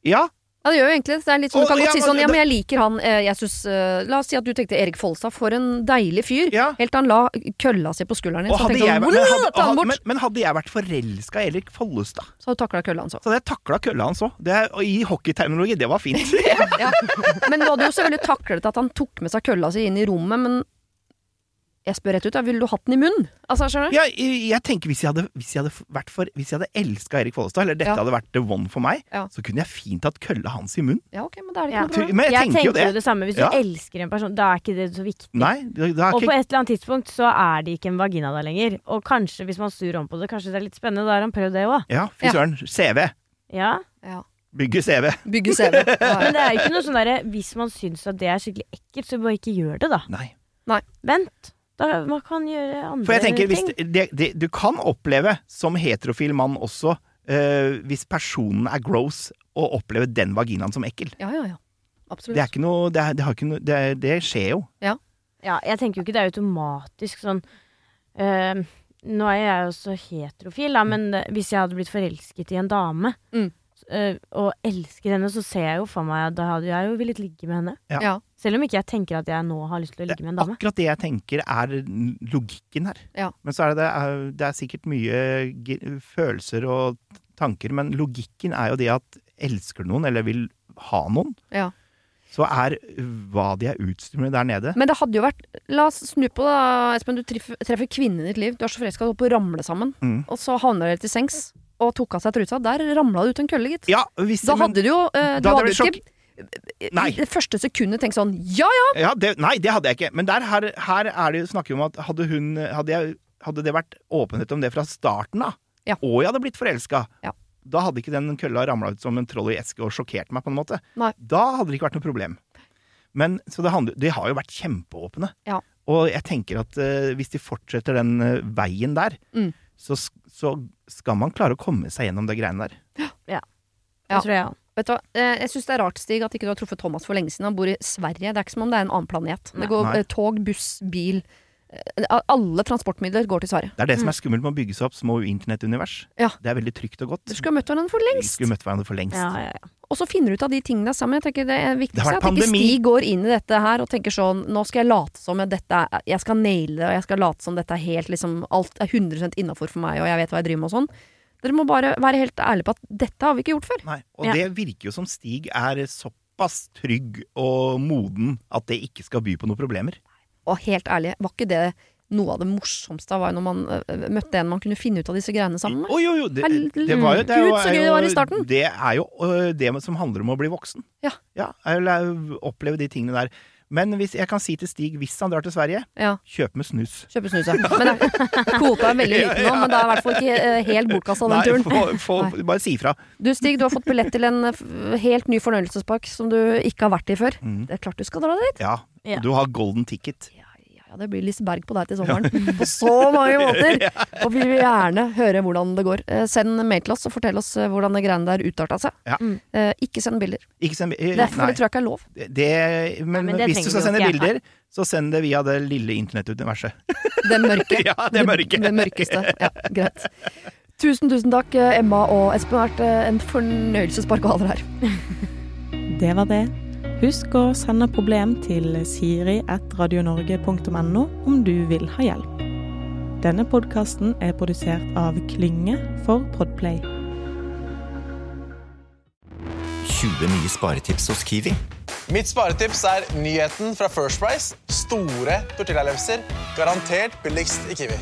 Ja, Ja, det gjør jo egentlig det. Det er litt sånn, Du kan ja, godt si sånn Ja, men jeg liker han. eh, Jeg synes, eh, La oss si at du tenkte Erik Folstad. For en deilig fyr. Helt til han la kølla si på skulderen din. Og Så tenkte jeg, han, men, hadde, ta han bort. men, men hadde jeg vært forelska i Erik Follestad, Så hadde du takla kølla hans òg. så hadde jeg takla kølla hans òg. I hockeyterminologi, det var fint. <laughs> ja. Men du hadde jo selvfølgelig taklet at han tok med seg kølla si inn i rommet, men jeg spør rett ut, da, ville du hatt den i munnen? Altså, skjønner du? Ja, jeg, jeg tenker Hvis jeg hadde, hvis jeg hadde vært for Hvis jeg hadde elska Erik Follestad, eller dette Ja. hadde vært the one for meg, Ja. så kunne jeg fint hatt kølla hans i munnen. Ja, ok, men da er det Ja. ikke noe problem. Men jeg tenker jo det. det samme. Hvis Ja. du elsker en person, da er ikke det så viktig. Nei, det, det er Og på et eller annet tidspunkt så er det ikke en vagina der lenger. Og kanskje, hvis man snur om på det, kanskje det er litt spennende. Da har han prøvd det òg. Ja, fy søren. CV. Ja. Ja. Bygge CV. Bygge CV. <laughs> Men det er jo ikke noe sånn derre Hvis man syns at det er skikkelig ekkelt, så bare ikke gjør det, da. Nei. Nei. Vent. Da, man kan gjøre andre For jeg tenker, hvis ting. det, det, Du kan oppleve, som heterofil mann også, eh, hvis personen er gross, å oppleve den vaginaen som ekkel. Ja, ja, ja. Absolutt. Det er ikke noe Det, er, det, har ikke noe, det, det skjer jo. Ja. Ja, jeg tenker jo ikke det er automatisk sånn eh, Nå er jeg jo så heterofil, da, men hvis jeg hadde blitt forelsket i en dame Mm. eh, og elsket henne, så ser jeg jo for meg at da hadde jeg jo villet ligge med henne. Ja. Ja. Selv om ikke jeg tenker at jeg nå har lyst til å ligge med en dame. Akkurat det jeg tenker er logikken her. Ja. Men så er det, det er, er sikkert mye følelser og tanker, men logikken er jo det at elsker noen, eller vil ha noen, Ja. så er hva de er utstyrt med der nede Men det hadde jo vært La oss snu på det, Espen. Du treffer, treffer kvinnen i ditt liv. Du er så forelska, du holder på å ramle sammen. Mm. Og så havner dere til sengs og tok av seg trusa. Der ramla det ut en kølle, gitt. Ja, hvis, Da men- hadde du jo eh, Du hadde hadde ikke Nei. i det første sekundet tenkt sånn Ja ja! Ja, det, nei, det hadde jeg ikke. Men der, her, her er det jo snakker vi om at hadde, hun, hadde, jeg, hadde det vært åpenhet om det fra starten av, Ja. og jeg hadde blitt forelska, Ja. da hadde ikke den kølla ramla ut som en troll i eske og sjokkert meg, på en måte. Nei. Da hadde det ikke vært noe problem. Men, så det handler, de har jo vært kjempeåpne. Ja. Og jeg tenker at uh, hvis de fortsetter den uh, veien der, Mm. så, så skal man klare å komme seg gjennom det greiene der. Ja. Ja. Det tror jeg òg. Vet du hva, eh, Jeg syns det er rart, Stig, at ikke du har truffet Thomas for lenge siden. Han bor i Sverige. Det er ikke som om det er en annen planet. Det går Nei. eh, tog, buss, bil eh, Alle transportmidler går til Sverige. Det er det som er skummelt med å bygge seg opp små internettunivers. Mm. Ja. Det er veldig trygt og godt. Du skulle møtt hverandre for lengst. skulle møtt hverandre for lengst. Ja, ja, ja. Og så finner du ut av de tingene sammen. Jeg tenker Det er Det viktigst at ikke. Stig går inn i dette her og tenker sånn Nå skal jeg late som at dette er, Jeg skal naile det, og jeg skal late som dette er helt liksom Alt er 100 innafor for meg, og jeg vet hva jeg driver med og sånn. Dere må bare være helt ærlige på at dette har vi ikke gjort før. Nei, og Ja. det virker jo som Stig er såpass trygg og moden at det ikke skal by på noen problemer. Og helt ærlig, var ikke det noe av det morsomste var jo når man møtte en man kunne finne ut av disse greiene sammen med? Oh, jo, jo, det, det var jo det Gud, så gøy det var i starten. Det er jo det som handler om å bli voksen. Ja. Ja, oppleve de tingene der. Men hvis jeg kan si til Stig, hvis han drar til Sverige, Ja. kjøp med snus. Kjøp med snus, ja. Men det, <laughs> kvota er veldig liten <laughs> nå, men det er i hvert fall ikke Helt helt bortkasta den turen. få, få, <laughs> bare si ifra. Du Stig, du har fått billett til en eh, helt ny fornøyelsespark som du ikke har vært i før. Mm. Det er klart du skal dra dit. Ja. du har golden ticket. Ja, det blir Liseberg på deg til sommeren. <laughs> På så mange måter! Og vi vil gjerne høre hvordan det går. Eh, Send mail til oss og fortell oss eh, hvordan det greiene der utarta seg. Ja. Eh, Ikke send bilder. Ikke send, Det, for nei. det tror jeg ikke er lov. Det, men, men det hvis du skal sende bilder, så send det via det lille internettuniverset. Det mørke. <laughs> Ja, det mørke. Det, mørkeste. Ja, greit. Tusen, tusen takk, Emma og Espen. Det har vært en fornøyelsespark å ha dere her. Det var det. Husk å sende problem til siri.radionorge.no om du vil ha hjelp. Denne podkasten er produsert av Klynge for Podplay. 20 nye sparetips hos Kiwi. Mitt sparetips er nyheten fra First Price. Store tortillalefser. Garantert billigst i Kiwi.